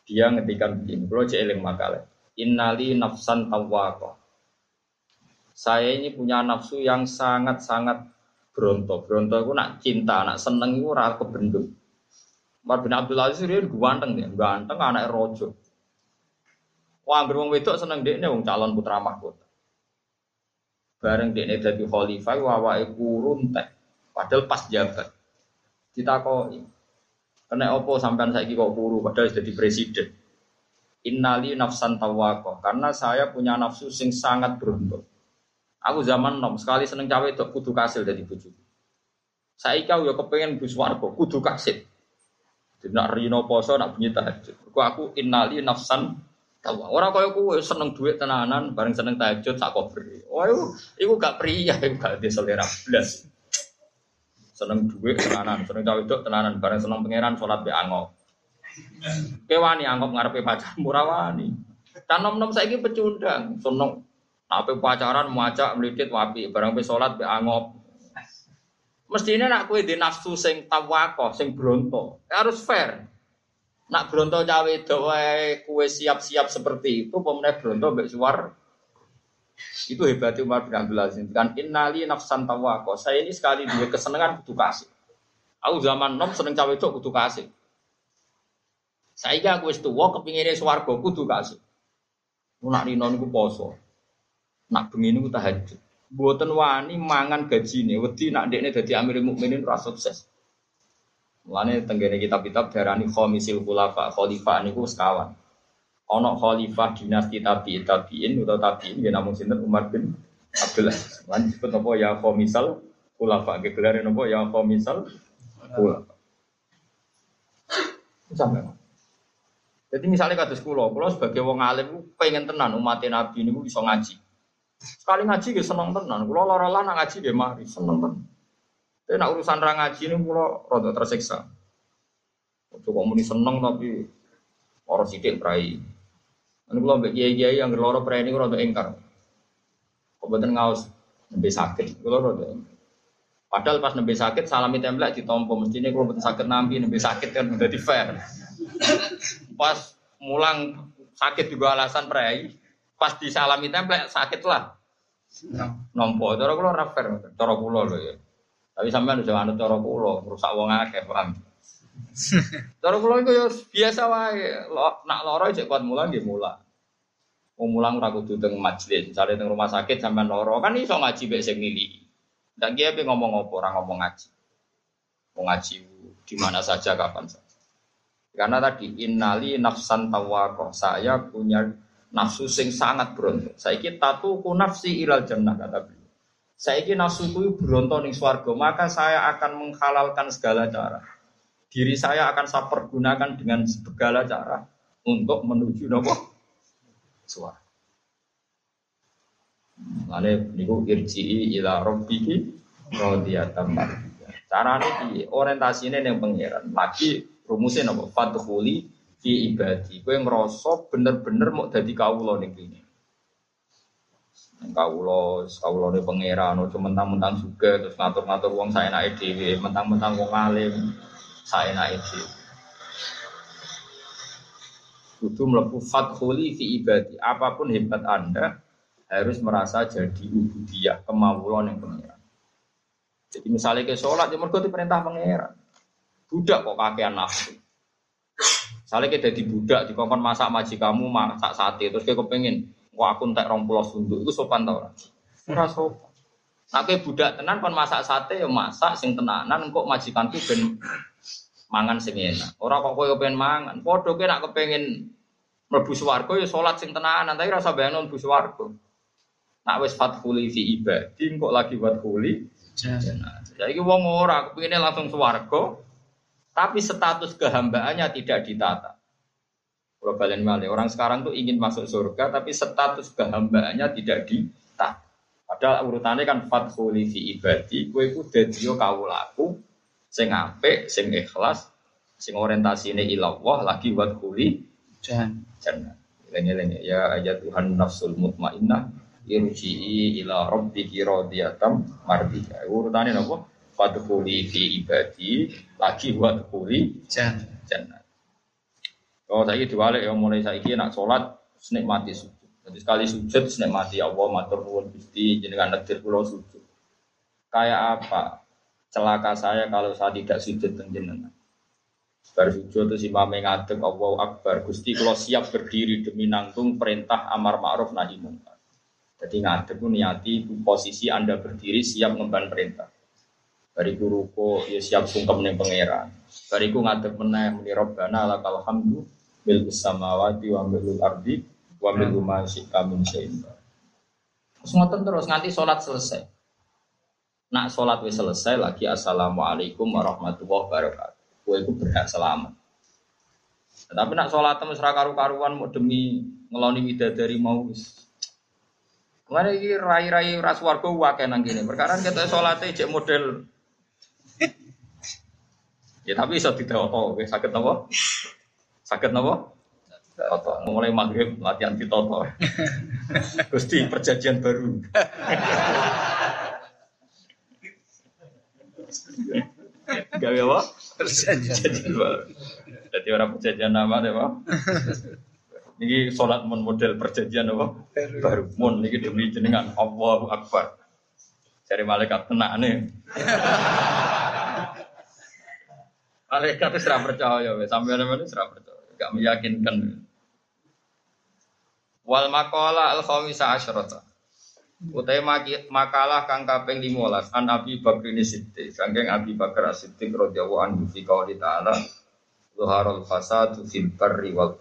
Dia ngetikan begini bro jeeling makalah innali nafsan tawwaqah. Saya ini punya nafsu yang sangat-sangat bronto bronto itu nak cinta nak seneng itu rasa kebendung Umar bin Abdul Aziz dia ganteng ya ganteng anak rojo Wah, wong wedok seneng dekne wong calon putra mahkota. Bareng dekne dadi khalifah wawahe kurun teh. Padahal pas jabat ditakoi. Kena opo sampean saiki kok puru padahal jadi presiden. Innali nafsan tawako karena saya punya nafsu sing sangat beruntung. Aku zaman nom sekali seneng cawe itu kudu kasil dari bujuk. Saya kau ya kepengen bus warga kudu kasil. Tidak rino poso nak bunyi tahajud. Aku aku innali nafsan tawa. Orang kaya aku seneng duit tenanan, bareng seneng tahajud sak kober. Oh, itu, gak pria, itu gak di selera belas seneng duit tenanan, seneng cawe itu tenanan, bareng seneng pangeran sholat be angop. Kewani angop ngarepe pacar murah wani. Dan nom nom saya pecundang, seneng nape pacaran muacak melidit wapi, bareng be sholat be angop. Mestinya nak kue di nafsu sing tawako, sing bronto, harus fair. Nak bronto cawe doa kue siap-siap seperti itu, pemenang bronto be suar itu hebatnya Umar bin Abdul Aziz. Kan innali nafsan tawako. Saya ini sekali dua kesenangan butuh kasih. Aku zaman nom seneng cawe cok butuh kasih. Saya aku tua kepinginnya suwargo kudu kasih. Nak rino niku poso. Nak bengi niku tahajud. Buatan wani mangan gaji nih. Wedi nak dekne dadi Amirul Mukminin rasa sukses. Mulane tenggene kitab-kitab darani khomisil khulafa, khalifah niku sekawan ono khalifah dinasti tabi tabiin atau tabiin ya namun sinten Umar bin Abdullah. Lan disebut apa ya khomisal khulafa. Ge gelar apa ya khomisal khulafa. Sampai. Jadi misalnya kata sekolah, kalau sebagai wong alim pengen tenan umat Nabi ini bisa ngaji. Sekali ngaji gak seneng tenan. Kalau lara nak ngaji gak mari seneng tenan. Tapi nak urusan rang ngaji ini kalau rada tersiksa. Coba muni seneng tapi orang sidik perai. Anu kalau mbak kiai kiai yang geloro ini kalau engkar. Kebetulan ngaus nembe sakit, kalau rodo Padahal pas nembe sakit salami template ditompo mestinya kalau betul sakit nampi nembe sakit kan udah di fair. Pas mulang sakit juga alasan prei, pas disalami template sakit lah. Nompo, cara kulo ora fair, cara kulo lho ya. Tapi sampean udah anut cara kulo, rusak wong akeh, paham. Cara kula iku ya biasa wae. Nak lara cek kuat mulang nggih mulang. Wong mulang ora kudu teng majelis, misale teng rumah sakit sampean lara kan iso ngaji mek sing. Dan dia pe ngomong apa orang ngomong ngaji. Mau ngaji di mana saja kapan saja. Karena tadi innali nafsan tawako saya punya nafsu sing sangat beruntung. Saiki tatuku nafsi ilal jannah kata beliau. Saiki nafsu ku beronto ning swarga, maka saya akan menghalalkan segala cara. Diri saya akan saya pergunakan dengan segala cara untuk menuju nopo swarga. Lane niku irji'i ila rabbiki radiyatan mardiyah. Carane piye? Orientasine ning pangeran. Lagi rumusnya nopo? Fadkhuli fi ibadi. Kowe ngrasa bener-bener mau dadi kawula ning kene. Ning kawula, kawulane pangeran aja mentang-mentang juga terus ngatur-ngatur wong saenake dhewe, mentang-mentang wong alim saenake dhewe. Kudu mlebu fadkhuli fi ibadi. Apa pun hebat Anda, harus merasa jadi ubudiyah kemauan yang pangeran. Jadi misalnya ke sholat, ya mergo perintah pangeran. Budak kok kakean nafsu. Misalnya kita jadi budak, di kongkon masak maji kamu masak sate, terus kayak kepengen, wah aku entek rong pulau sunduk, itu sopan tau lah. Ora sopan. Nah budak tenan kon masak sate ya masak sing tenanan kok majikan tuh ben mangan sing enak. Ora kok kowe pengen mangan. Padha kowe nak kepengen mlebu swarga ya salat sing tenanan, tapi rasa bayang mlebu swarga. Nak wis fathuli fi ibadi kok lagi fathuli jannah. Jadi wong ora kepingine langsung swarga tapi status kehambaannya tidak ditata. Kalau mali, orang sekarang tuh ingin masuk surga tapi status kehambaannya tidak ditata. Padahal urutannya kan fathuli fi ibadi, kowe iku dadi kawulaku sing apik, sing ikhlas, sing orientasine ilallah lagi kuli jannah. Lengi-lengi ya ayat Tuhan nafsul mutmainnah irji'i ila rabbiki radiyatam mardiyah. Urutane napa? Fadkhuli fi ibadi lagi wadkhuli jannah. Oh saiki diwalik ya mulai saiki nak salat mati sujud. Jadi sekali sujud mati Allah matur nuwun Gusti jenengan nedir kula sujud. Kayak apa? Celaka saya kalau saya tidak sujud teng jenengan. Bar sujud terus imam ngadeg Allahu Akbar. Gusti kalau siap berdiri demi nanggung perintah amar ma'ruf nahi munkar. Jadi ngadep pun niati posisi Anda berdiri siap ngemban perintah. Bariku ruko ya siap sungkem ning pangeran. Bariku ngadep meneh muni robbana lakal hamdu bil samawati wa bil ardi wa bil ma syi'a min syai'in. Terus ngoten terus nganti sholat selesai. Nak sholat wis selesai lagi assalamualaikum warahmatullahi wabarakatuh. Kue itu berhak selamat. Tapi nak sholat temu karu-karuan mau demi ngeloni widadari mau wis Mana ini rai-rai ras warga wakai nang gini. Perkara kita sholatnya cek model. Ya tapi tidak oke sakit nopo, sakit nopo. Toto, mulai maghrib latihan di toto. Gusti perjanjian baru. Gawe apa? Perjanjian baru. Jadi orang perjanjian nama deh pak. Niki sholat mon model perjanjian apa? Baru mon niki demi jenengan Allahu Akbar. Cari malaikat tenak nih. malaikat itu serah percaya, sampai mana serah percaya, gak meyakinkan. Wal makola al khomisa asyrota. Utai makalah kang kaping 15 an Abi Bakr ini Siddiq, kangkeng Abi Bakar Siddiq radhiyallahu anhu fi qouli ta'ala Zuharul fasadu fil wal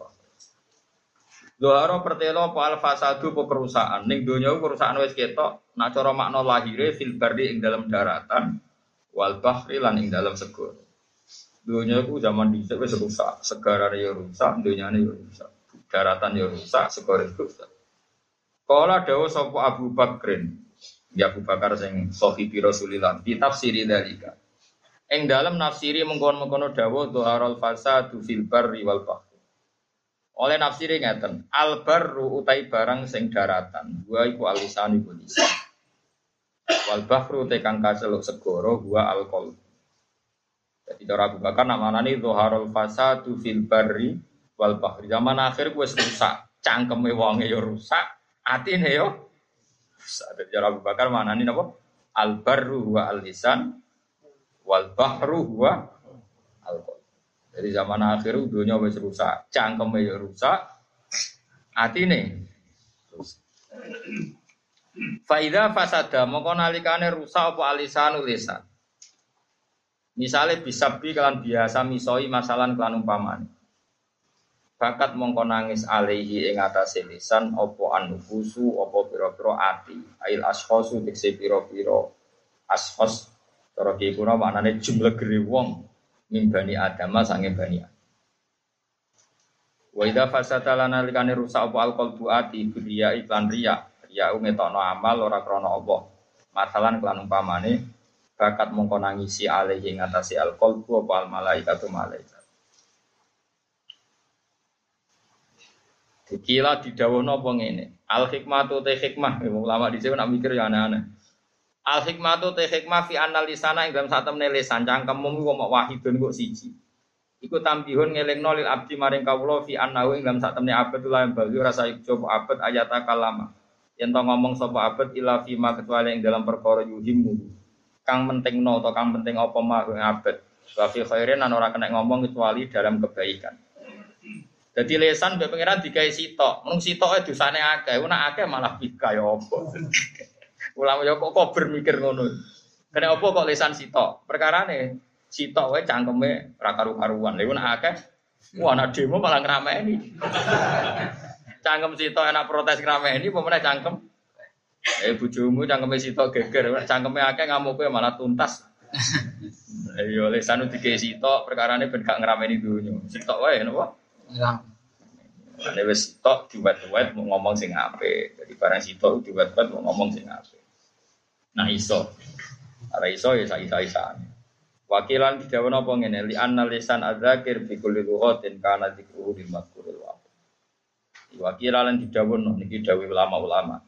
Doharo pertelo apa al fasadu apa kerusakan. Ning donya kerusakan wis ketok, nak cara makna lahire fil ing dalam daratan wal bahri lan ing dalam segara. Donya ku zaman dhisik wis rusak, segarane ya rusak, donyane ya rusak. Daratan ya rusak, segara rusak. Kala dawuh sapa Abu Bakrin, ya Abu Bakar sing sahibi Rasulillah, di tafsiri dalika. Ing dalam nafsiri mengkon-mengkono dawuh doharul fasadu fil barri wal bahri. Oleh nafsiri ngeten, albaru utai barang sing daratan, gua iku alisan iku. Wal bahru te kang kaseluk segoro gua alkohol. Jadi cara Abu Bakar namanani zuharul fasadu fil barri wal bahri. Zaman akhir gue rusak, cangkeme wonge yo rusak, atine yo rusak. Jadi cara Abu Bakar manani napa? Al barru wa al lisan wal bahru wa alkohol. Jadi zaman akhir dunia wis rusak, cangkem ya rusak, atine rusak. Faida fasada mongko nalikane rusak apa alisan lisan. Misalnya bisa bi kalian biasa misoi masalah kelan umpamane. bakat mongko nangis alaihi ing atase lisan apa anufusu apa pira-pira ati. Ail ashkhasu tekse pira-pira ashkhas cara ki maknane jumlah gere wong mimbani adama sange bani Wa idza fasata lana likane rusak apa alqalbu ati biya iklan riya. Riya ngetokno amal ora krana apa. Masalan kelan umpamane bakat mongko nangisi alaihi ing atase alqalbu apa al malaikatu malaikat Kila didawono apa ngene. Al hikmatu te hikmah, ulama di sini nak mikir ya aneh-aneh. Al hikmatu te hikmah fi analisana ing dalam satemene lisan cangkemmu kok mok wahidun kok siji. Iku tambihun ngelingno lil abdi maring kawula fi annahu ing dalam satemene abad la bali rasa ijo abad ayat kalama. Yen to ngomong sapa abad ila fi ma kecuali dalam perkara yuhimmu. Kang pentingno atau kang penting apa mah abad. Wa fi khairin ora kena ngomong kecuali dalam kebaikan. Jadi lesan mbek pangeran digawe sitok. Mung sitoke dosane akeh, ora akeh malah bika ya apa. Ulama ya kok kok bermikir ngono. Kena apa kok lesan sitok? Perkarane sitok wae cangkeme ra karu-karuan. Lha nek akeh wah anak demo malah ngrameni. cangkem sitok enak protes ngrameni meneh cangkem Eh bojomu cangkeme sitok geger, cangkeme akeh ngamuke malah tuntas. Ayo lesan digawe sitok perkarane ben gak ngrameni donya. Sitok wae napa? Ya. Ane wis tok diwat-wat mau ngomong sing apik. Jadi barang sitok diwat-wat mau ngomong sing apik. Nah iso. Ora iso ya saisa-isa. Wakilan didawan apa ngene li anna lisan adzakir bi kulli lughatin kana dzikruhu lil madhkuril wa. Wakilan didawan niki dawuh ulama-ulama.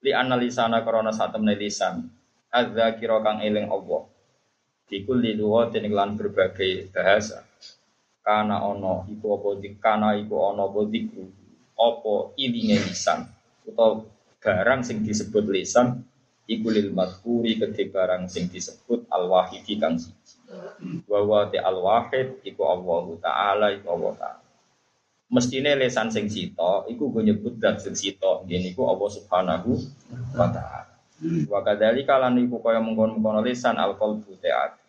Li anna lisana karena satemene lisan adzakira kang eling Allah. Bi kulli lughatin lan berbagai bahasa. Kana ono iku apa kana iku ono apa dikru apa ilinge lisan? Utawa barang sing disebut lisan iku lil madhuri kedhe barang sing disebut al wahidi kang siji. Wa wa al wahid iku Allah taala iku Allah taala mestine lesan sing sita iku go nyebut dat sing sita ngene iku Allah subhanahu wa taala wa kadzalika lan iku kaya mengkon-mengkon lesan al qalbu ta'at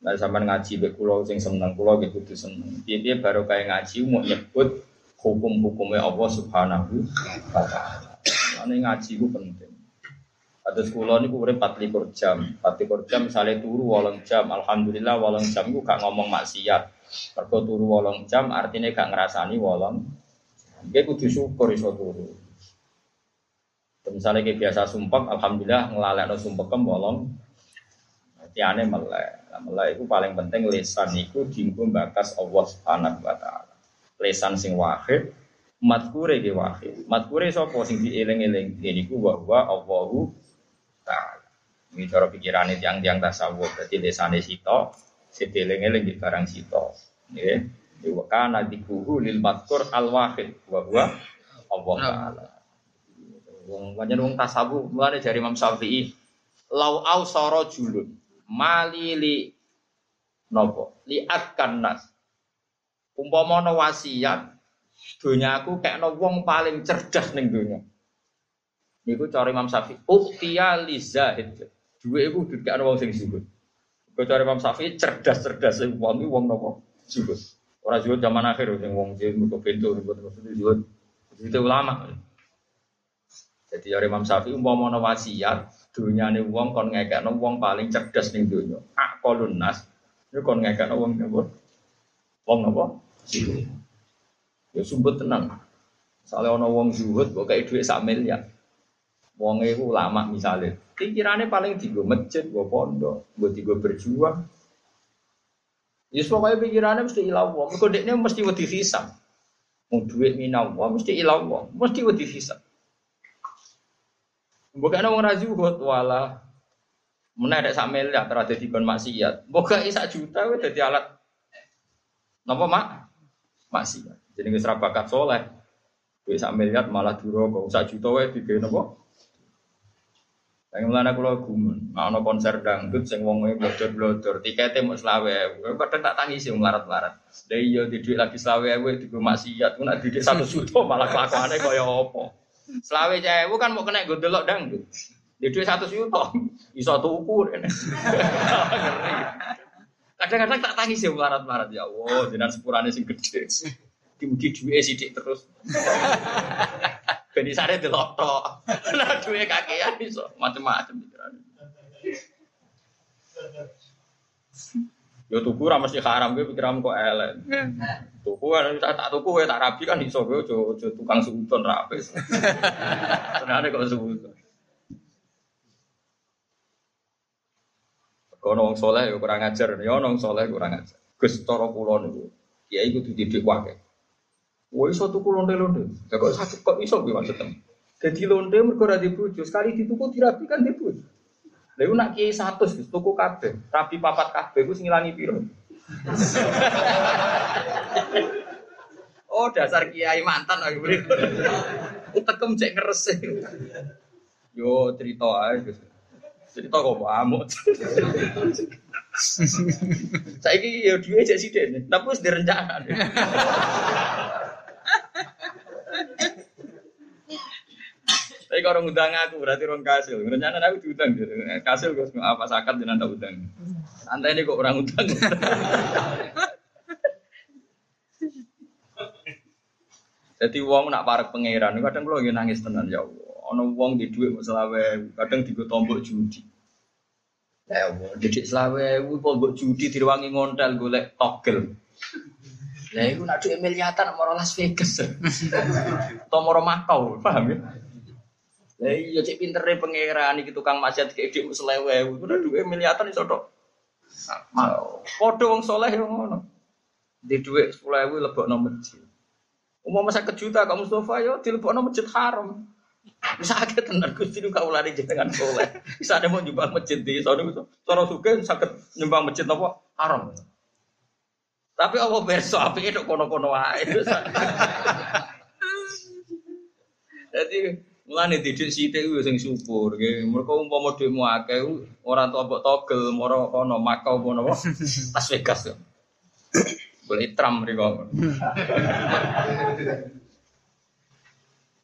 Nah, sampai ngaji be kulo sing seneng kulo gitu kudu seneng. Dia baru kayak ngaji mau nyebut hukum-hukumnya Allah Subhanahu wa taala. Ini ngaji itu penting. Sekolah ini kurang 24 jam, 24 jam misalnya turu walang jam, alhamdulillah walang jam itu gak ngomong maksiat. Mergo turu walang jam artinya gak ngerasani walang. Dia kudu syukur iso turu. Misalnya kayak biasa sumpah, alhamdulillah ngelalek no sumpah kem walang. Tiane melek. Mulai itu paling penting lesan itu dienggo bakas Allah Subhanahu wa taala. Lesan sing wahid, matkure ge wahid. Matkure sapa sing dieling-eling niku wa wa Allahu taala. Ini cara pikirane tiang-tiang tasawuf. Dadi lesane sito, sedeling-eling di barang sito. Nggih. Wa kana dikuhu lil matkur al wahid wa huwa Allah taala. Wong banyak wong tasawuf mulane dari Imam Syafi'i lau au soro julun mali li nopo liat nas umpama ana wasiat aku kayak no wong paling cerdas ning donya niku cara Imam Syafi'i uktiya li zahid duwe iku dikekno wong sing zuhud Cara Imam Syafi'i cerdas-cerdas wong wong nopo zuhud ora zuhud zaman akhir sing wong sing mergo pintu maksudnya zuhud itu ulama jadi dari Imam Syafi'i umpama ana wasiat dunyane wong kon ngekekno wong paling cerdas ning donya. Aqalun nas. Yo kon ngekekno wong napa? Wong napa? Ya sumpet tenang. Soalnya ono wong zuhud kok kayak duit sak miliar. Wong itu lama misalnya. Pikirannya paling tiga masjid, gue pondok, gue tiga berjuang. Ya pokoknya pikirannya mesti ilah wong. Dia mesti wedi hisab. Mau duit minau wong mesti ilah wong, mesti wedi hisab. Bukan orang rajuhut wala menarik sak miliar terada di ban maksiat. Bukan isak juta itu jadi alat Napa mak? Maksiat. Jadi nggak bakat soleh. Duit sak miliar malah duro kok sak juta wae digawe napa? Yang mulane kula gumun, ana konser dangdut sing wong e blodor-blodor, tikete mau selawe. Kadang tak tangisi wong larat-larat. Lah iya di duit lagi selawe wae digo maksiat, ku nak didik 1 juta malah kelakuane kaya apa? Selawe cewek kan mau kena gondelok dangdut. Di duit satu juta, tuku. Ngeri. Kadang-kadang tak tangis ya melarat-melarat ya Allah, jenengan sepurane sing gede. Dimugi duwe sithik terus. Ben isane delok tok. Nah duwe kakean iso macam-macam pikirane. Yo tuku ra mesti haram kowe pikiranmu kok elek. Tuku kan tak tak tuku kowe tak rabi kan iso kowe aja aja tukang suudon ra apes. Senane kok suudon. Kono wong soleh yo kurang ajar, yo wong soleh kurang ajar. Gus cara kula niku, kiai kudu didik wae. Wah iso tuku londe-londe. Ya kok sakit kok iso kuwi maksudnya. Jadi londe mergo ora dibojo, sekali dituku dirapikan dibojo. Lha iku nak kiai 100 Gus, tuku kabeh. Rapi papat kabeh ku sing ngilangi piro? oh dasar kiai mantan aku beri. Utekem cek ngerese. Yo cerita ae Gus. Cerita kok amuk. Saiki ya duwe cek sithik, tapi wis direncana. Tapi kalau ngundang aku berarti orang kasil. Rencana aku diundang. Kasil gue apa sakat dan anda udang. Anda ini kok orang udang. Jadi uang nak parek pangeran, kadang kalau lagi nangis tenan ya. Ono uang di duit selawe, kadang digo tombok judi. Ya jadi selawe, tombok judi diruangi ngontel golek togel. Lah iku nak duit miliatan mau Las Vegas. Atau mau Makau, paham ya? Lah iya cek pintere pangeran iki tukang maksiat kayak dik selewe, iku nak duit miliatan iso tok. Padha wong saleh yo ngono. Di dhuwit 10.000 lebokno masjid. Umum masa kejuta Kak Mustafa yo dilebokno masjid haram. Bisa akeh tenan Gusti nu kaulane jenengan soleh. Bisa ada mau nyumbang masjid di sono itu. Cara suge sakit nyumbang masjid apa? Haram. Tapi apa berso apike tok kono-kono wae. Jadi mulane didik sithik kuwi sing syukur nggih. Mergo umpama dhekmu akeh ora entuk mbok togel moro kono Makau kono apa? Las Vegas. Boleh tram mriko.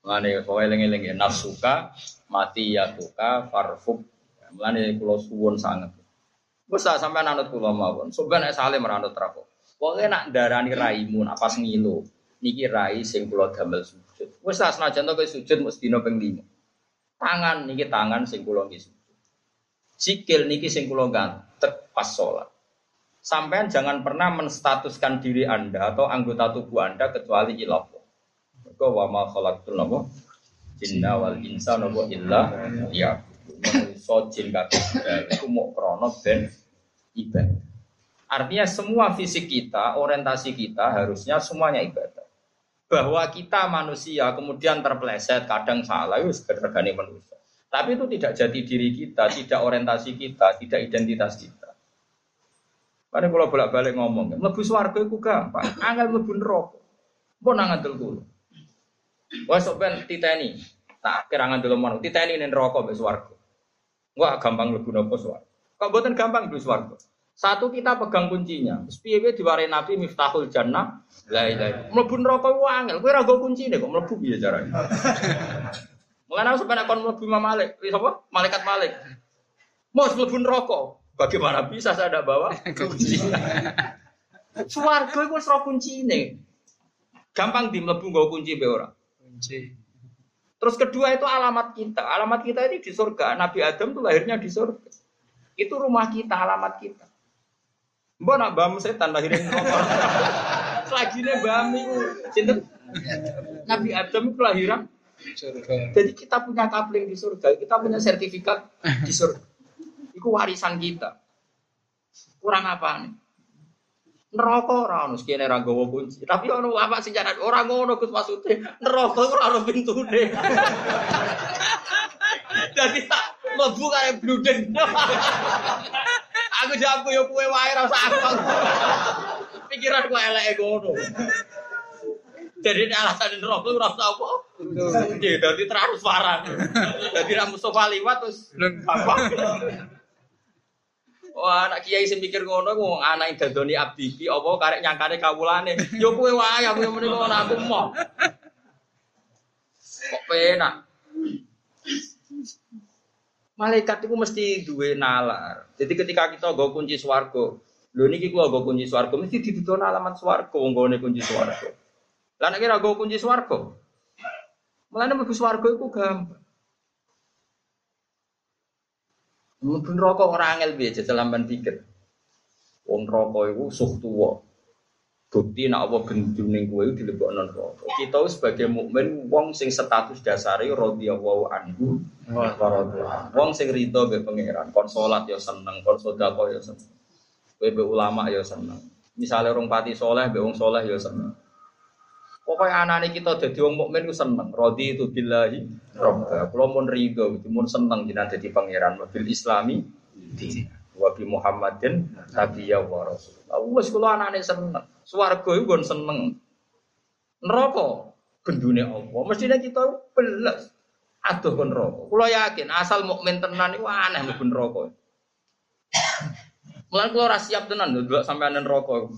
Mulane kowe eling-eling nafsuka mati ya tuka farfuk. Mulane kula suwun sanget. Wes sampean anut kula mawon. Sampeyan nek saleh meranut rapo. Pokoke nak darani raimu nak pas ngilu. Niki rai sing kula damel sujud. Wes tak senajan to kowe sujud mesti dina ping 5. Tangan niki tangan sing kula nggih sujud. Sikil niki sing kula gantek pas salat. Sampean jangan pernah menstatuskan diri Anda atau anggota tubuh Anda kecuali ilah. Kau wa ma khalaqtul napa? Jinna wal insa napa illa ya. So jin kabeh iku mok krana ben ibadah. Artinya semua fisik kita, orientasi kita harusnya semuanya ibadah. Bahwa kita manusia kemudian terpleset, kadang salah, itu sekedar manusia. Tapi itu tidak jadi diri kita, tidak orientasi kita, tidak identitas kita. Karena kalau bolak-balik ngomong, lebu swarga itu gampang, angel lebu neraka. Pun nangan kulo. Wah sok ben titeni. Tak kira ngandel mana? Titeni ning neraka mbek swarga. Wah gampang lebu napa swarga. Kok mboten gampang mlebu swarga. Satu kita pegang kuncinya. Terus piye diwarai Nabi Miftahul Jannah. La ilaha. Mlebu neraka ku angel. Kowe ora go kuncine kok mlebu piye carane. Mulane aku sampeyan kon mlebu Imam Malik, sapa? Malaikat Malik. Mau mlebu neraka. Bagaimana bisa saya tidak bawa kunci? Swarga itu wis kuncine. Gampang di mlebu nggo kunci be ora. Kunci. Terus kedua itu alamat kita. Alamat kita ini di surga. Nabi Adam tuh lahirnya di surga. Itu rumah kita, alamat kita. Mbak nak bam setan lahirin Selagi ini bam itu cinta. Nabi Adam itu lahiran. Surga. Jadi kita punya kapling di surga, kita punya sertifikat di surga. Itu warisan kita. Kurang apa nih? Neraka ora ono sekene ra gawa kunci. Tapi ono apa sing jaran ora ngono Gus maksude. Neraka ora ono pintune. Dadi tak mlebu kaya bludeng. Aku jawab yo kowe wae ra usah aku. Pikiran ngono. Jadi alasan neraka ora usah apa. Kunci dadi transparan. Dadi ra Mustofa liwat terus apa. Wah, anak kiai sing mikir ngono ku anak dadoni abdi iki apa karek nyangkane kawulane. Yo kowe wae aku muni ngono aku mau. Kok penak. Malaikat itu mesti duwe nalar. Jadi ketika kita nggo kunci swarga, Lho niki kula go kunci swarga mesti dituduh alamat swarga wong gone kunci swarga. Lah nek ora go kunci swarga. Mulane mlebu swarga iku gampang. Mlebu neraka ora angel jajal lamban pikir. Wong neraka iku suh tuwa. Bukti nek apa gendune kowe dilebokno neraka. Kita sebagai mukmin wong sing status dasare radhiyallahu anhu wa radhiyallahu. Wong sing rido be pangeran, kon salat ya seneng, kon sedekah ya seneng. Kowe be ulama ya seneng. Misalnya orang pati soleh, be wong soleh ya seneng. Pokoknya anak kita jadi wong mukmin ku seneng. Rodi itu billahi. Kalau mau ridho, itu mau seneng jadi jadi pangeran. Mobil Islami, wabi Muhammadin, Nabi ya wa Rasul. Kalau anak seneng. Suwargo itu gon seneng. Neraka gendune Allah. Mestinya kita belas. Aduh kon neraka. Kulo yakin asal mukmin tenan iku aneh mlebu neraka. Mulane kulo ora siap tenan lho delok sampean neraka.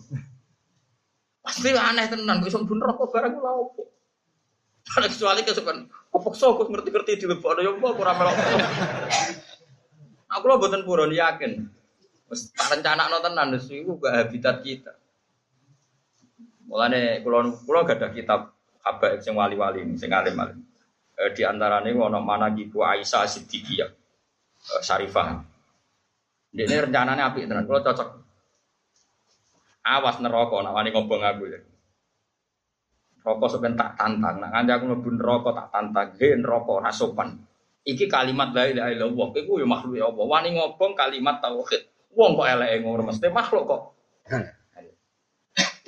Pasti aneh tenan kok iso neraka barang kula opo. Kalau kecuali kesukaan, kok sok ngerti-ngerti di lebok ya apa ora melok. Aku lo buatan purun yakin. Rencana no tenan iku gak habitat kita. Mulane kula kula gak ada kitab habaib sing wali-wali ini sing alim-alim. E, di antaranya ono mana gitu Aisyah Siddiqiyah e, Syarifah. Ini rencananya apik tenan, kula cocok. Awas neraka nak wani ngobong aku ya. Rokok sepen tak tantang, nak nganti aku mlebu neraka tak tantang, he neraka ora sopan. Iki kalimat la ilaha illallah, iku ya makhluk ya Allah. Wani ngobong kalimat tauhid. Wong kok eleke ngono mesti makhluk kok.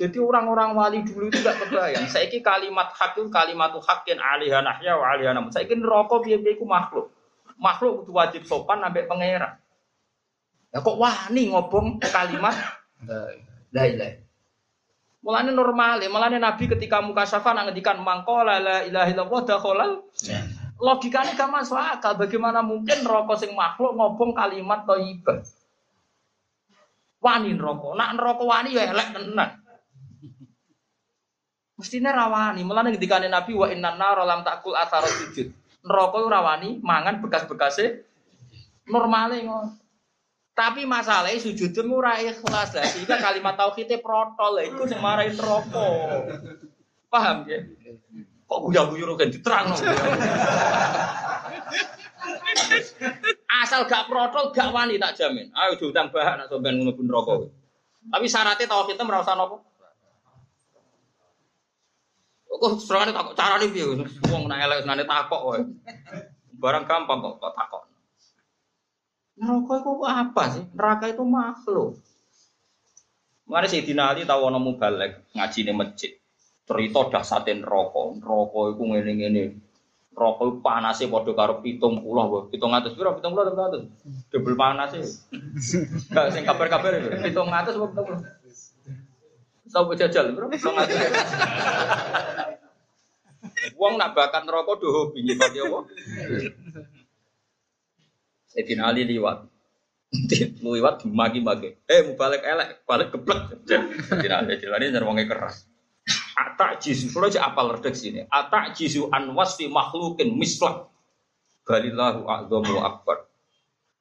Jadi orang-orang wali dulu itu gak kebayang. Saiki kalimat hak itu kalimatu hakin alihah nahya wa alihah namun. Saiki neraka piye-piye iku makhluk. Makhluk kudu wajib sopan ambek pangeran. Ya kok wani ngobong kalimat la ilaha. Mulane normal, mulane Nabi ketika muka syafa nak ngendikan mangkola la ilaha illallah dakhalal. Logikanya gak masuk akal. Bagaimana mungkin neraka sing makhluk ngobong kalimat thayyibah? Wani neraka. Nak neraka wani ya elek tenan. Mestinya rawani, mulane ngendikane Nabi wa inna nar lam takul athara sujud. Neraka rawani mangan bekas-bekase normale ngono. Tapi masalahnya sujud ora ikhlas lah. Sehingga kalimat tauhidnya protol lah. Itu marahin neraka. Paham ya? Kok guyu-guyu kan diterang Asal gak protol gak wani tak jamin. Ayo diutang bahan nak sampean ngono neraka. Tapi syaratnya tauhidnya merasa nopo? Kok serangane takok carane piye? Wong nek elek senane takok wae. Barang gampang kok kok takok. Neraka itu apa sih? Neraka itu makhluk. Mari si Ali tahu ana mubalek ngaji di masjid. Cerita dahsate neraka. Neraka iku ngene-ngene. Neraka iku panase padha karo 70 wae. 700 piro? 70 700. Double panase. Enggak sing kabar-kabar 700 apa 70. Tahu jajal, bro? Wong nak bakat neraka do hobi nyifati apa? Sayyidina Ali liwat. liwat magi-magi. Eh mau balik elek, balik geblek. Sayyidina Ali jan wonge keras. Atak jisu, kalau aja apal redek sini. Atak jisu an wasfi makhlukin mislak. Balillahu a'zamu akbar.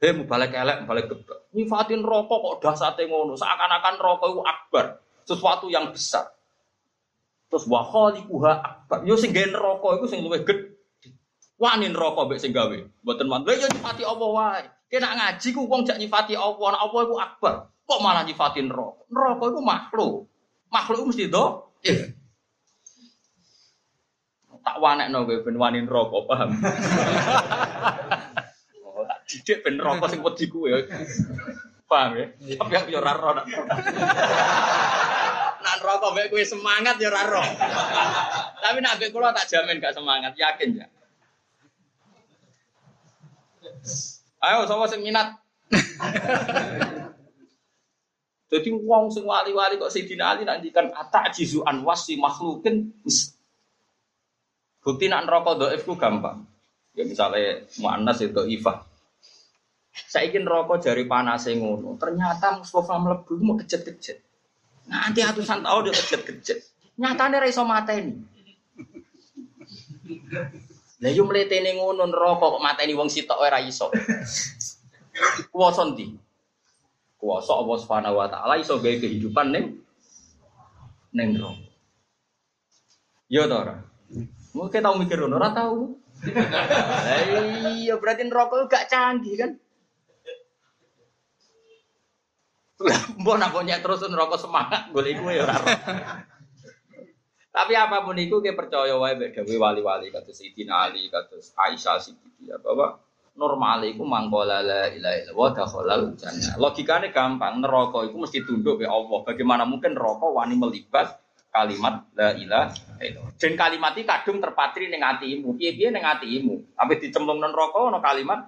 Mau balik elek, balik geblek. Nyifatin rokok kok dasate ngono. Seakan-akan rokok itu akbar sesuatu yang besar. Terus wa khaliquha akbar. Yo sing gawe neraka iku sing luwih gedhe. Wani neraka mbek sing gawe. Mboten man. Lha yo nyifati Allah wae. Kena ngaji ku wong jak nyifati Allah, nek Allah iku akbar. Kok malah nyifati neraka? Neraka iku makhluk. Makhluk mesti do. Eh. Tak wanekno kowe ben wani neraka, paham? oh, tak didik ben neraka sing wedi kuwe. Paham ya? Tapi aku yo ora ora. Nak rokok mbek kowe semangat ya ora roh. Tapi nak mbek kula tak jamin gak semangat, yakin ya. Ayo sapa sing minat? Jadi wong sing wali-wali kok Sayyidina Ali nak ngendikan atak jizu an wasi makhlukin Bukti nak neraka dhaif ku gampang. Ya misalnya muannas itu ifah. Saya ingin rokok jari panas ngono. Ternyata Mustafa melebu mau kejet-kejet. Nanti atusan tahun dia kejet-kejet. Nyatanya raiso mata ini. Lah yo mletene ngono neraka kok mateni wong sitok ora iso. Kuwasa ndi? Kuasa Allah Subhanahu wa taala iso gawe kehidupan ning ning neraka. Yo to? Mungkin tau mikir ngono ora. Lah iya berarti neraka gak canggih kan? Mbok nak terus neraka semangat golek iku ya ora. Tapi apa pun itu kita percaya wae mbek wali-wali kados Sayyidina Ali, kados Aisyah Siddiqiyah bahwa normal itu mangkola la ilaha illallah dakhalal jannah. Logikane gampang, neraka itu mesti tunduk ke Allah. Bagaimana mungkin neraka wani melibat kalimat la ilaha illallah. Dan kalimat itu kadung terpatri ning atimu. Piye-piye ning atimu. Tapi dicemplung nang neraka ana kalimat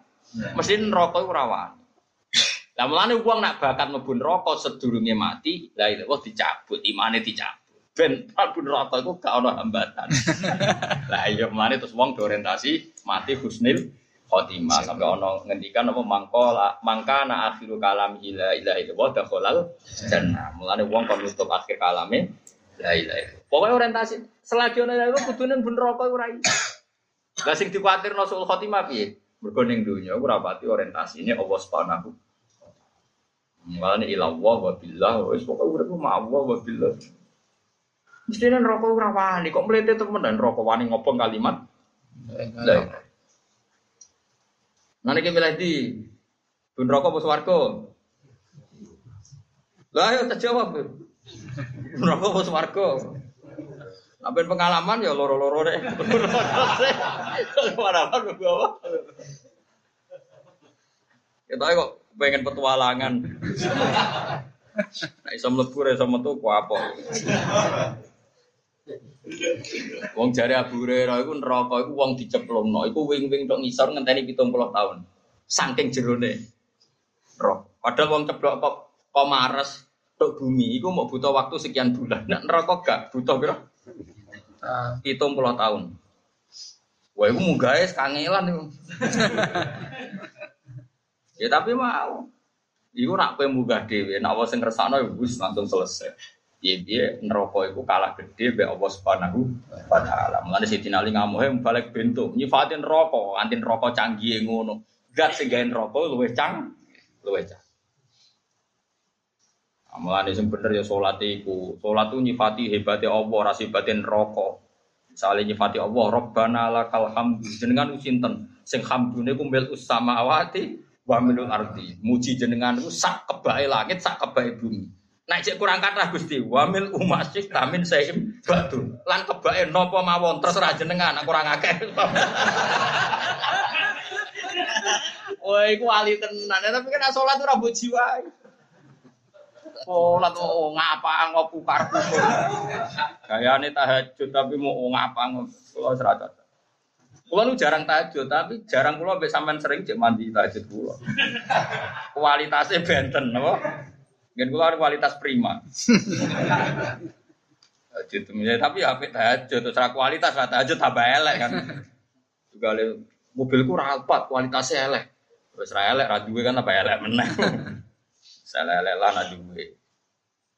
mesti neraka iku rawan. Lah mulane wong nak bakat mlebu neraka sedurunge mati, la ilaha dicabut, imane dicabut. Ben mlebu neraka iku gak ana hambatan. Lah iya mulane terus wong orientasi mati husnil khotimah sampai ono ngendikan apa mangkola mangkana akhiru kalam ila ila itu wa dakhalal jannah mulane wong kon nutup akhir kalame la ilaha illallah. Pokoknya orientasi selagi ono itu kudune ben neraka ora iso. Lah sing dikuatir nasul khotimah piye? Mergo ning donya ora pati orientasine Allah Subhanahu. Mulane ila Allah wa billah wis pokoke urip ma Allah wa billah. Mesti neraka ora wani kok mlete temen neraka wani ngopong kalimat? La Nanti kita milih di Bun rokok apa swarga? Lah ayo tak jawab. Rokok apa swarga? Sampai pengalaman ya loro-loro deh. Pengalaman apa? Kita kok pengen petualangan. Nah, iso mlebu iso metu ku apa? Wong jari Abu Hurairah iku neraka iku wong diceplokno, iku wing-wing tok ngisor ngenteni 70 tahun. Saking jerone. Roh. Padahal wong ceplok kok kok mares tok bumi iku mau butuh waktu sekian bulan. Nek neraka gak butuh piro? Hitung puluh tahun. Wah, iku munggah kangelan iku. ya tapi mau. Iku nak kowe munggah dhewe, nak wong sing ngersakno ya wis langsung selesai. Iya dia neraka itu kalah gede be Allah Subhanahu wa taala. Mulane Siti Ali ngamuhe balik bentuk nyifatin neraka, anti neraka canggih ngono. Gat sing gawe neraka luwih cang, luwih cang. Mulane sing bener ya salat iku. Salat itu nyifati hebate Allah, ra sibate neraka. Misalnya nyifati Allah, Rabbana lakal hamdu. Jenengan sinten? Sing hamdune ku mil awati wa milul ardi. Muji jenengan ku sak kebae langit, sak kebae bumi. Nek cek kurang kata Gusti, wamil umasik tamin saim batu. Lan kebake napa mawon terserah jenengan, kurang akeh. Iku wali tenan. Tapi kan salat ora mbok Salat oh ngapa ngopu karbu. Gayane tahajud tapi mau ngapa kula serata. Kulo nu jarang tahajud, tapi jarang kulo mbek sampean sering cek mandi tahajud kulo. Kualitasnya benten, apa? Mungkin kula kualitas prima. Tahajud ya, tapi apa tahajud terus kualitas lah tahajud tambah elek kan. Juga mobilku rapat kualitasnya elek. Terus elek ra kan tambah elek meneh. Salah elek lah nak duwe.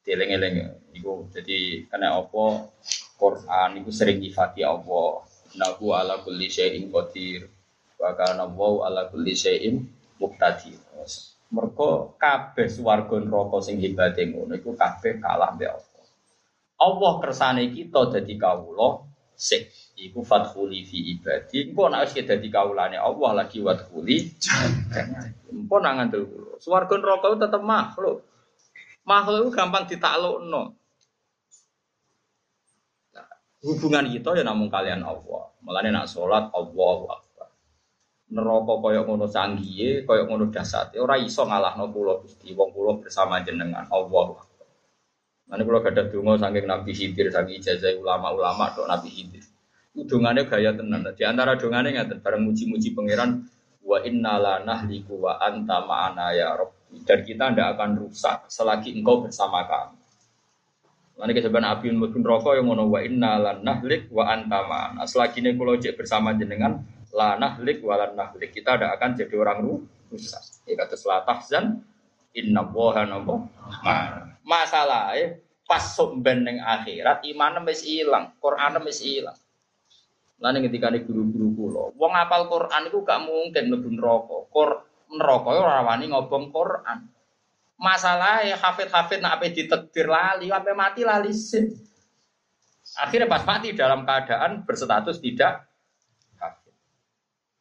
Dieling-eling iku jadi karena apa Quran itu sering nyifati Allah. Nahu ala kulli syai'in qadir. Wa kana ala kulli syai'in muqtadir. Mergo kabeh swarga neraka sing hebate ngono iku kabeh kalah mbek Allah. Allah kersane kita dadi kawula sik iku fadkhuli fi ibadi. Engko nek wis dadi kawulane Allah lagi wadkhuli Engko nang ngandel kula. Swarga neraka tetep makhluk. Makhluk itu gampang ditaklukno. Hubungan kita ya namun kalian Allah. Mulane nak salat Allah neraka kaya ngono canggihe, kaya ngono dasate ora iso ngalahno kula Gusti. Wong bersama jenengan Allah. Nanti kalau ada dongo saking Nabi Khidir, saking ijazah ulama-ulama dok Nabi Khidir. Udungannya gaya tenan. Di antara dongane ngaten bareng muji-muji pangeran wa inna la nahliku wa anta ma'ana ya Rabbi. Dan kita tidak akan rusak selagi engkau bersama kami. Nanti keseban api mungkin rokok yang ngono wa inna la nahlik wa anta ma'ana. Selagi ini kalau bersama jenengan, la nahlik walan nahlik. Kita tidak akan jadi orang rusak. Ya kata selah tahzan inna woha nopo masalah eh pas sumben neng akhirat iman wis ilang, Quran wis ilang. Lalu ketika ini guru-guru kulo, wong apal Quran itu gak mungkin lebih neraka. Kor neraka ora wani ngobong Quran. Masalah ya hafid-hafid nak apa ditekdir lali, apa mati lali sih. Akhirnya pas mati dalam keadaan berstatus tidak hafid.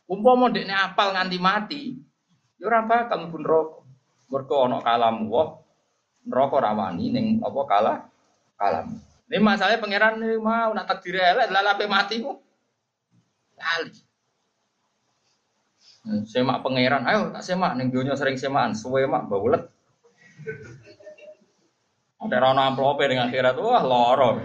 Umpama dekne apal nganti mati, ya ora mlebu neraka. Mergo ana kalam wah neraka rawani ning apa kalah kalam. Ini masalahnya pangeran ini mau nak takdir elek lalape mati ku. Lali. Hmm, semak pangeran, ayo tak semak ning donya sering semaan, suwe mak baulet. Ada rana amplope dengan akhirat, wah loro.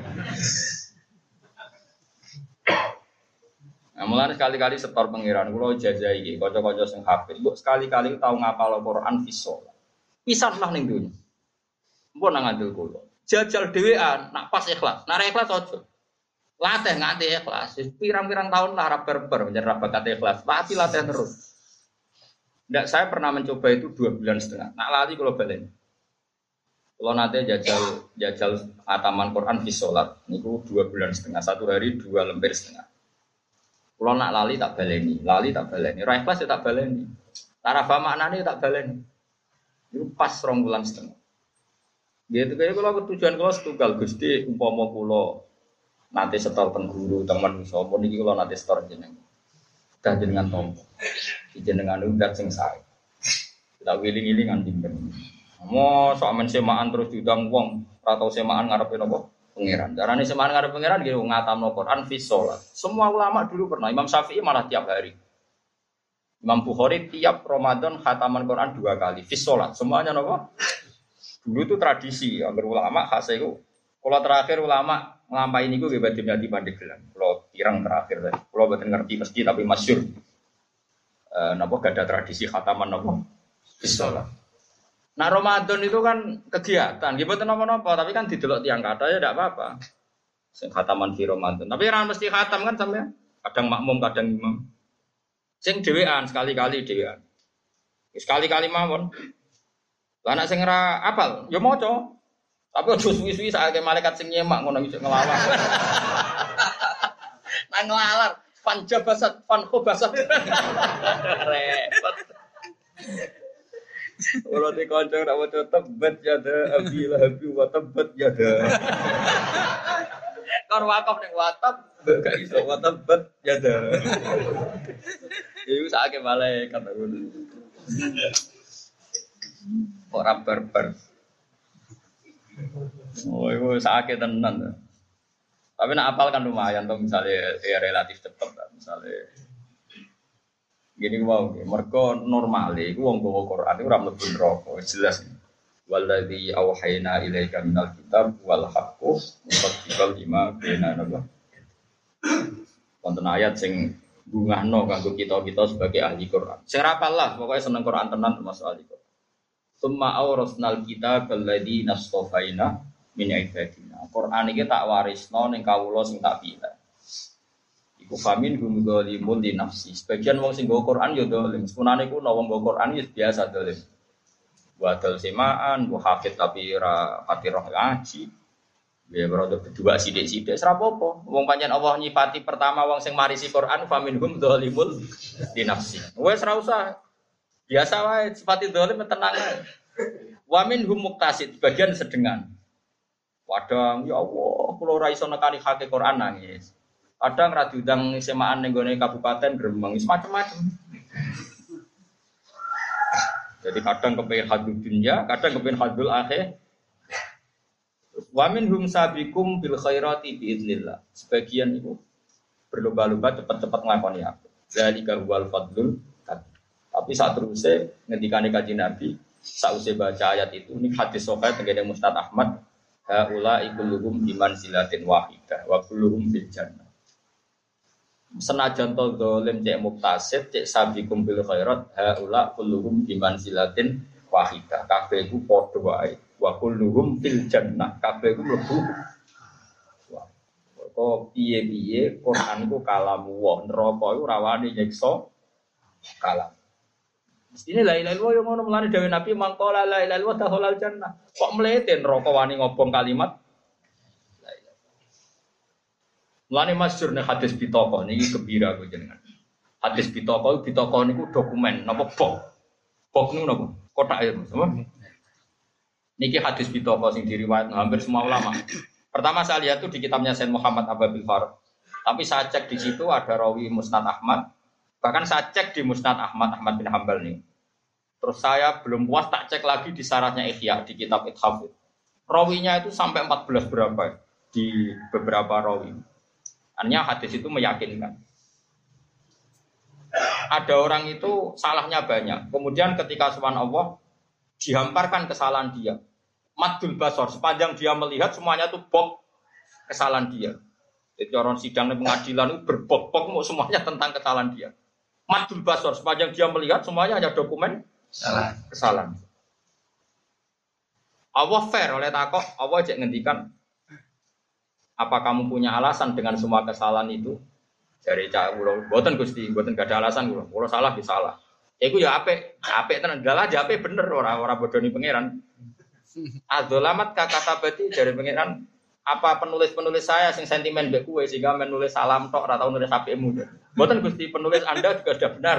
Nah, mulai sekali-kali setor pangeran, kalau jajai kocok-kocok sing hafid, sekali-kali tahu ngapal Quran visol. Pisan lah ning dunia. Mbok nang ngandel kula. Jajal dhewean, nak pas ikhlas, nak ikhlas aja. Latih nganti ikhlas. Pirang-pirang tahun lah rap berber menjadi bakat ikhlas. Latih latih terus. Nggak, saya pernah mencoba itu dua bulan setengah. Nak lali kalau balen. Kalau nanti jajal jajal ataman Quran di sholat, niku dua bulan setengah, satu hari dua lembar setengah. Kalau nak lali tak baleni, lali tak baleni, Rai kelas ya tak baleni. Tarafa maknanya tak baleni. Itu pas rong bulan setengah. Gitu kayak kalau tujuan kalau setunggal gusti umpama kulo nanti setor tengguru teman sopo niki kalau nanti setor jeneng. Dah jenengan tompo, jenengan udah sing saya. Kita wiling ini nganti Mau soal semaan terus diundang wong atau semaan ngarepin apa? pangeran. Darane semangat ngarep pangeran gitu ngatamno Quran fi sholat. Semua ulama dulu pernah. Imam Syafi'i malah tiap hari. Imam Bukhari tiap Ramadan khataman Quran dua kali fi sholat. Semuanya nopo. Dulu itu tradisi agar ulama khas itu. Kalau terakhir ulama ngelampai ini gue bebas di Pandeglang. Kalau pirang terakhir tadi. Kalau betul ngerti meski tapi masyur. E, nopo gak ada tradisi khataman nopo fi sholat. Nah Ramadan itu kan kegiatan, gitu nopo-nopo, tapi kan didelok tiang kata ya tidak apa-apa. Khataman di Ramadan. Tapi orang mesti khatam kan sampai kadang makmum, kadang imam. Sing dewean sekali-kali dewean. Sekali-kali mawon. Lah anak sing ora apal, ya maca. Tapi ojo suwi-suwi saat malaikat sing nyemak ngono iso ngelawan. Nang ngelalar, fan jabasat, fan khobasat. Repot. Kalau di kancang nak baca tebet yada abi lahabi wa tebet yada. Kau wakaf neng watap gak iso wa tebet yada. Iku sakit malaikat aku. Orang berber. Oh, itu sakit tenan. Tapi nak apal kan lumayan tuh misalnya ya relatif cepat misalnya Gini wow, mereka normal iku wong gawa Quran iku ora mlebu neraka, jelas. Walladzi auhayna ilaika minal kitab wal haqqu musaddiqal lima baina nabah. Wonten ayat sing bungahno kanggo kita-kita sebagai ahli Quran. Sing lah, pokoknya seneng Quran tenan termasuk ahli Quran. Summa awrasnal kitab alladzi nastofaina min ibadina. Quran iki tak warisno ning kawula sing tak pilih. Kufamin hum dzalimun di nafsi. Sebagian wong sing nggo Quran ya dolim. Sepunane ku wong nggo Quran ya biasa dolim. Wadal semaan, bu hafid tapi ra roh ngaji. Ya berada kedua sidik-sidik serapopo. Wong panjang Allah nyifati pertama wong sing marisi Quran famin hum dzalimun di nafsi. Wes ra. Biasa wae sifati dolim tenang. Wamin hum muktasid, bagian sedengan. Wadang, ya Allah, kalau ra iso nekani hake Quran nangis. Kadang ra diundang semaan ning gone kabupaten Gremeng, macam-macam. Jadi kadang kepengen hadul dunia, kadang kepengen hadul akhir. Wamin hum sabikum bil khairati biidnillah. Sebagian itu berlomba-lomba cepat-cepat ngelakoni aku. Jadi huwal fadlul tapi saat terusnya ngendikane kaji Nabi, saat usia baca ayat itu, ini hadis sokai tenggene Mustad Ahmad, haula ikuluhum iman silatin wahidah, wa kulluhum bil jannah senajan to dolim cek muktasid cek sabi kumpil khairat haula kulluhum biman silatin wahida. Kabeh iku padha wae. Wa kulluhum fil jannah. Kabeh iku mlebu. Kok piye-piye Quran iku kalamu wa. Neraka iku rawani nyiksa kalam. Mestine la ilaha illallah yo ngono mulane dawuh Nabi mangkola la ilaha illallah dahulal jannah. Kok mlete neraka wani ngobong kalimat Mulane masyhur nih hadis bitoko niki gembira gue jenengan. Hadis bitoko bitoko niku dokumen napa bok. Bok niku napa? Kotak ya, Mas. Niki hadis bitoko sing diriwayat hampir semua ulama. Pertama saya lihat tuh di kitabnya Said Muhammad Ababil Farouk. Tapi saya cek di situ ada rawi Musnad Ahmad. Bahkan saya cek di Musnad Ahmad Ahmad bin Hambal nih. Terus saya belum puas tak cek lagi di syaratnya Ihya di kitab Ithaf. Rawinya itu sampai 14 berapa di beberapa rawi. Artinya hadis itu meyakinkan. Ada orang itu salahnya banyak. Kemudian ketika suan Allah dihamparkan kesalahan dia. Madul basor, sepanjang dia melihat semuanya itu bok kesalahan dia. Jadi orang sidang pengadilan itu berbok-bok semuanya tentang kesalahan dia. Madul basor, sepanjang dia melihat semuanya hanya dokumen Salah. kesalahan. Allah fair oleh takok, Allah cek ngendikan apa kamu punya alasan dengan semua kesalahan itu? Dari cak ulo, buatan gusti, buatan gak ada alasan ulo, ulo salah di salah. Iku ya ape, ape tenan, dalah aja ape bener orang orang bodoh nih pangeran. Adolamat kata berarti dari pangeran apa penulis-penulis saya sing sentimen mbek kue sehingga menulis salam tok atau nulis apikmu. Buatan Gusti penulis Anda juga sudah benar.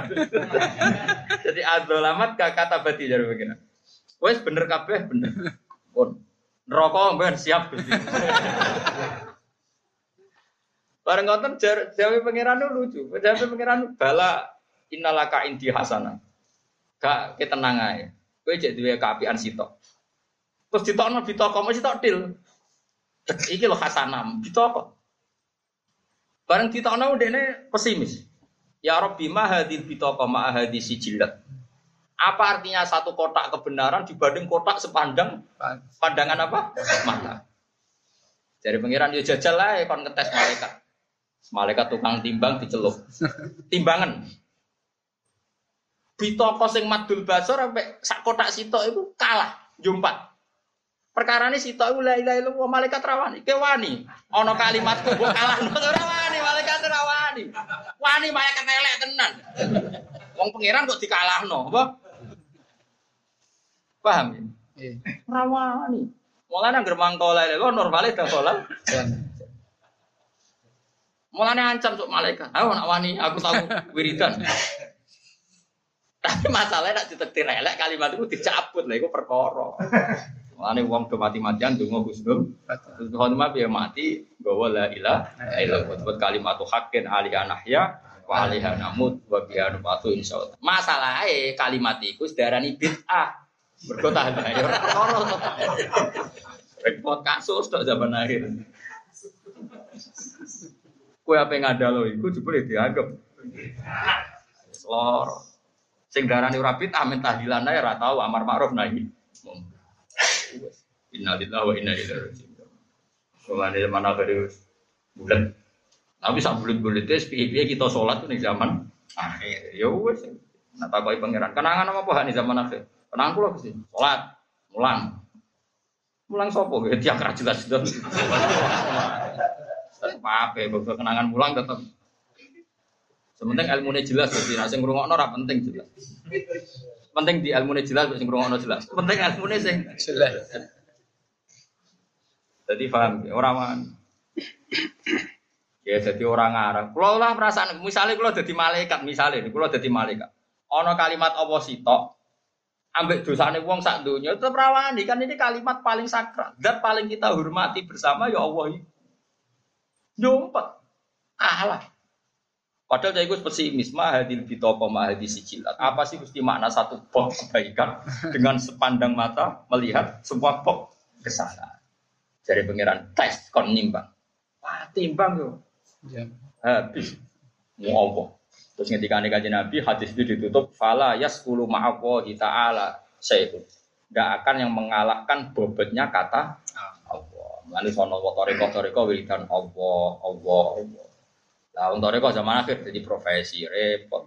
Jadi adzalamat kata berarti dari pangeran. Wes bener kabeh bener. Pun neraka ben siap Gusti. Bareng ngoten jawi pangeran lucu. Jawi pangeran bala innalaka inti hasanah. Gak ketenang ae. Kowe cek duwe kaapian sitok. Terus ditokno ditoko mesti tok til. Iki lho hasanam, ditoko. Bareng ditokno ndekne pesimis. Ya Rabbi ma hadil bitoko ma hadis sijilat. Apa artinya satu kotak kebenaran dibanding kotak sepandang pandangan apa? Mata. Dari pengiran yo jajal lah kon ngetes malaikat. Malaikat tukang timbang dicelup. Timbangan. Bitoko sing madul basor sampai sak kotak sitok itu kalah jumpat. Perkara ini sitok iku la ilaha illallah malaikat rawani. Ke wani. Ana kalimatku mbok kalahno ora wani malaikat rawani. Wani malaikat elek tenan. Wong pangeran kok dikalahno, apa? Paham ya? Iya. Rawani. Mulane anggere mangko la ilaha illallah normale dakolan. Mulane ancam sok malaikat. Ayo nak wani aku tahu wiridan. Tapi masalahnya nak ditektir elek kalimat itu dicabut lah, itu perkara. Mulane wong do mati-matian donga husnul khotimah piye mati bahwa la ilaha illallah buat kalimat haqqin ali anahya wa alaiha namut wa biha nubatu insyaallah. Masalahe kalimat iku sedarani bid'ah. Mergo ada ora perkara. Repot kasus tok zaman akhir. Kue apa yang ada lo, iku jebule dianggap. Lor. Sing darani ora bid'ah men tahdilan ae ora tau amar ma'ruf nahi. Innalillahi wa inna ilaihi raji'un. Ke mana zaman akhir bulan. Tapi sak bulan-bulan itu piye kita sholat tuh nih zaman akhir. Ya wes. Nah takoki pangeran. Kenangan apa apa nih zaman akhir? Kenangan kula sih. Sholat, mulang. Mulang sopo? Ya tiap jelas jelas. Tetep apa? Bapak kenangan mulang tetap. Sementing ilmunya jelas, jadi nasi ngurungokno ora penting jelas. Penting di ilmunya jelas, sing ngurungokno jelas. Penting ilmunya sing jelas. Jadi paham, ya, orang man. Ya jadi orang ngarang. Kalau lah perasaan, misalnya kalau jadi malaikat, misalnya, kalau jadi malaikat. Ono kalimat Allah sitok, ambek dosane wong sak donya tetep rawani kan ini kalimat paling sakral dan paling kita hormati bersama ya Allah ini. Nyumpet. Allah. Padahal saya itu pesimis, mahadil bitoko mahadi sijilat. Apa sih mesti makna satu pok kebaikan dengan sepandang mata melihat semua pok kesalahan. Dari pangeran tes kon nimbang. Wah, timbang yo. Ya. Habis. Mau apa? Terus ketika kaji Nabi, hadis itu ditutup, fala yaskulu ma'awahi ta'ala sayyidun. Tidak akan yang mengalahkan bobotnya kata Lalu sono wa toriko toriko wiridan Allah, Allah. Lah untuk toriko zaman akhir jadi profesi repot.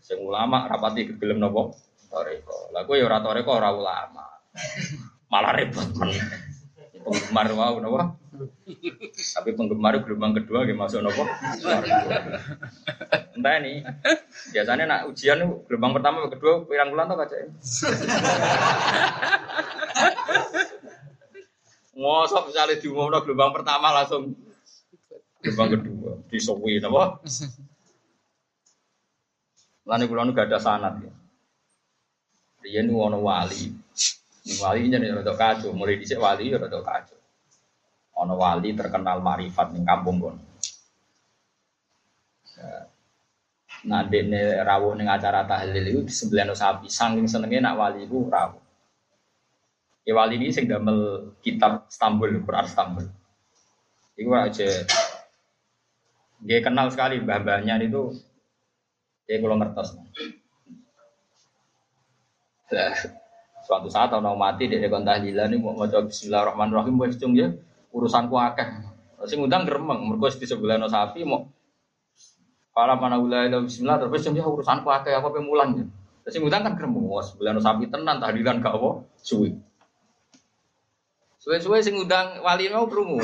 Sing ulama rapati kegelem nopo toriko. Lah gue ya ora toriko ora ulama. Malah repot men penggemar wow nopo. Tapi penggemar gelombang kedua gak masuk nopo. Entah ini. Biasanya nak ujian gelombang pertama kedua pirang bulan tuh kaca. Ngosok misalnya diumumno gelombang pertama langsung gelombang kedua disuwi nopo. Lalu kula gak ada sanat ya. Nu ono wali, wali ini rada kacau, mulai dhisik wali ya rada kacau. Ana wali terkenal marifat ning kampung. Ya. Nah, dene rawuh ning acara tahlil itu disembelihno sapi, saking senenge nak wali iku rawuh. Ya wali ini sing damel kitab Istanbul, Quran Istanbul. Iku aja dia kenal sekali mbah-mbahnya itu dia kalau ngertos. Nah, suatu saat orang mati dia kon tahlilan ini mau maca bismillahirrahmanirrahim wis cung ya urusanku akeh. Sing ngundang gremeng mergo di sebelah no sapi mau Para mana wilayah bismillah terus cung ya urusanku akeh apa pemulan ya. Terus ngundang kan gremeng wah sebelah sapi tenan tahlilan gak apa suwi. Suwe-suwe sing ngundang wali mau krungu.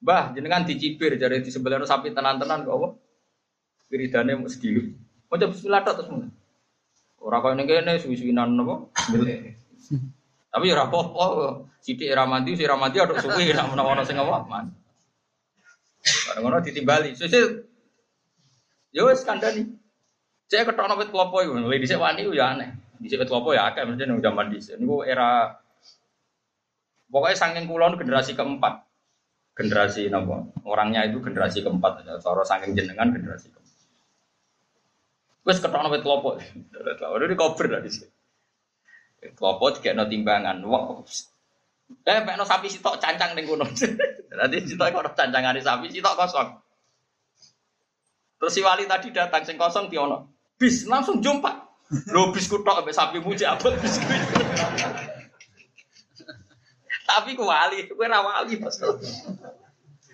Mbah jenengan dicibir jadi di sebelah sapi tenan-tenan kok apa? Wiridane mau sediluk. Mau bismillah tok terus mulai. Ora kaya ning kene suwi-suwinan napa? Tapi ya ora apa-apa. Sithik ra mandi, sing ra mandi aduk suwi nek menawa ana sing apa. Bareng ngono ditimbali. Sesuk Ya wis kandhani. Cek ketokno wit klopo iku, lha dhisik wani ya aneh. Dhisik wit klopo ya akeh mesti nang zaman dhisik. Niku era pokoknya saking kulon generasi keempat. Generasi napa? Orangnya itu generasi keempat. Cara saking jenengan generasi keempat. Wes ketokno wit klopo. Udah di cover lah di sini. Klopo juga no timbangan. Wah. Eh, no sapi sitok cancang ning kono. Nanti sitok kok cancangan di sapi sitok kosong. Terus si wali tadi datang sing kosong tiono. Bis langsung jumpa. Lo bis kutok sampai sapi muji abot bis Tapi ku wali, ku ra wali mas.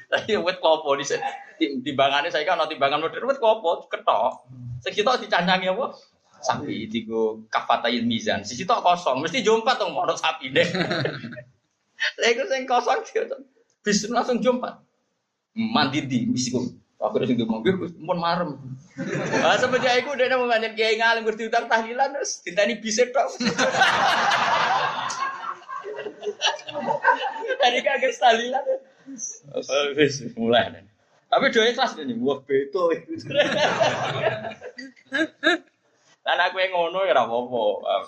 Tapi wet klopo di timbangannya saya kan timbangan modern wet klopo ketok. Sekitar dicancangi apa? Sapi tigo kafatain mizan. Sisi tok kosong, mesti jumpa tuh mau sapi deh. Lego sing kosong bis langsung jumpa. Mandi di misiku. Aku udah singgung mobil, pun marem. Nah, semenjak itu udah mau banyak kiai ngalim ngerti utang tahlilan, terus ini bisa tok. Tadi kagak tahlilan. Mulai. Tapi doa ikhlas nih, wah beto. Dan aku yang ngono ya apa-apa.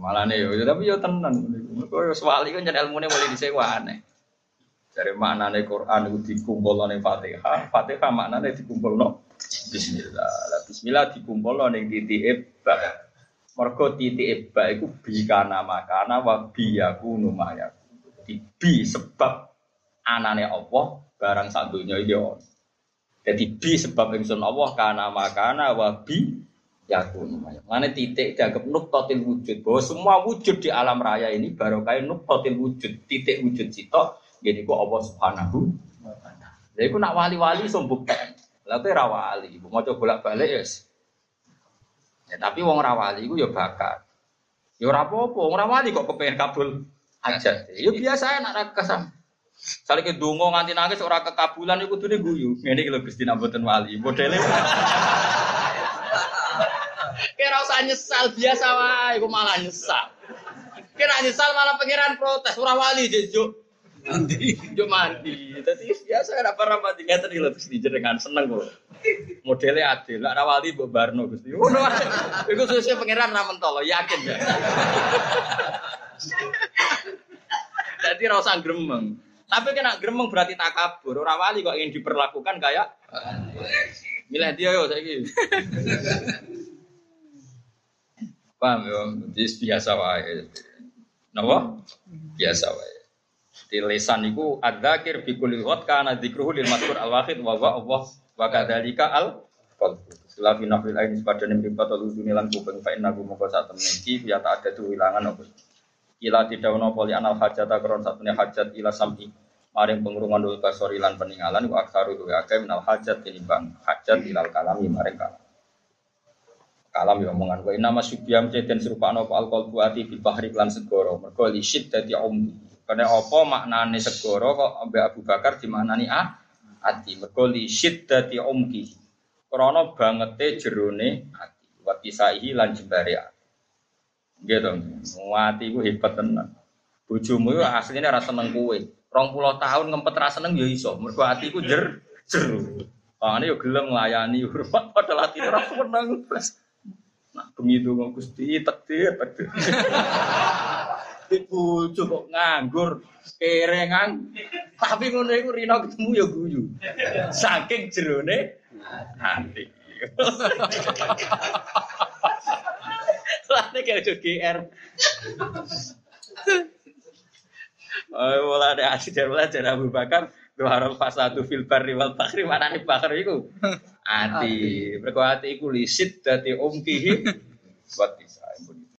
Malah nih, tapi yo tenan. Kau yo swali kan jadi ilmu nih boleh disewa aneh. Dari makna nih Quran itu dikumpul nih Fatihah, Fatihah makna nih dikumpul no Bismillah. Bismillah dikumpul nih titik ebak. Mergo titik ebak itu bikana makana wa biyaku numaya. Bi sebab anane Allah barang satunya iki ono. Jadi bi sebab ingsun Allah kana makana wa bi yakun. Mane titik dianggap nuktatil wujud. Bahwa semua wujud di alam raya ini baru kayak nuktatil wujud, titik wujud sitok gini kok Allah Subhanahu wa. Jadi nak wali-wali sombuk kan. Lah kowe ra wali, mau coba bolak-balik ya. Ya tapi wong ra wali iku ya bakat. Ya ora apa-apa, wong ra wali kok kepengen kabul aja. Ya biasa enak ra kesam. Saling dungo nganti nangis ora kekabulan iku kudune guyu. Ngene iki lho Gusti nak mboten wali. Modele. Kira usah nyesal biasa wae, iku malah nyesal. Kira nyesal malah pangeran protes ora wali juk. Mandi. Juk mandi. Dadi biasa ora pernah mandi ngeten iki lho Gusti jenengan seneng kok. Modele adil, nek ora wali mbok barno Gusti. Ngono wae. Iku sesuk pangeran ra mentolo, yakin ya. Jadi rasa gremeng. Tapi kena gremeng berarti tak kabur. Orang wali kok ingin diperlakukan kayak milih dia yo saya Paham yo, jadi biasa wae. Napa? Biasa wae. Di lesan iku adzakir bi kulli kana dzikruhu lil mazkur al wahid wa wa Allah wa kadzalika al qalbu. Selafi nafil ain sepadan mripat ludu lan kuping fa inna moko sak temen ya tak ada tuh hilangan apa. Ila tidak ono poli anal hajat akron satunya hajat ila sam'i. Maring pengurungan dulu basori lan peninggalan wa aksaru luwe akeh minal hajat tinimbang hajat ilal kalami maring kalam. Kalam ya omongan wa inama subyam ceten serupa apa alkohol buati bil bahri lan segoro mergo li syiddati umdi karena apa maknane segoro kok Abu Bakar dimaknani ah ati mergo li syiddati umdi krana bangete jerone ati wa kisaihi lan jembare Gitu. Mati ku hebat tenan. Bojomu yo asline ora seneng kowe. 20 tahun ngempet ra seneng yo iso. Mergo atiku jer jeru. Pangane yo gelem nglayani hormat padahal ati ora seneng. Nah, donga Gusti takdir takdir. Ibu kok nganggur, kerengan. Tapi ngono iku Rino ketemu ya guyu. Saking jerone hati. Lane kayak udah GR. Oh, mulai ada asyik dari mulai dari Abu Bakar, dua fasadu fil barri wal bakri mana nih bakar itu? Hati, berkuat hati iku lisit dari umkihi buat bisa.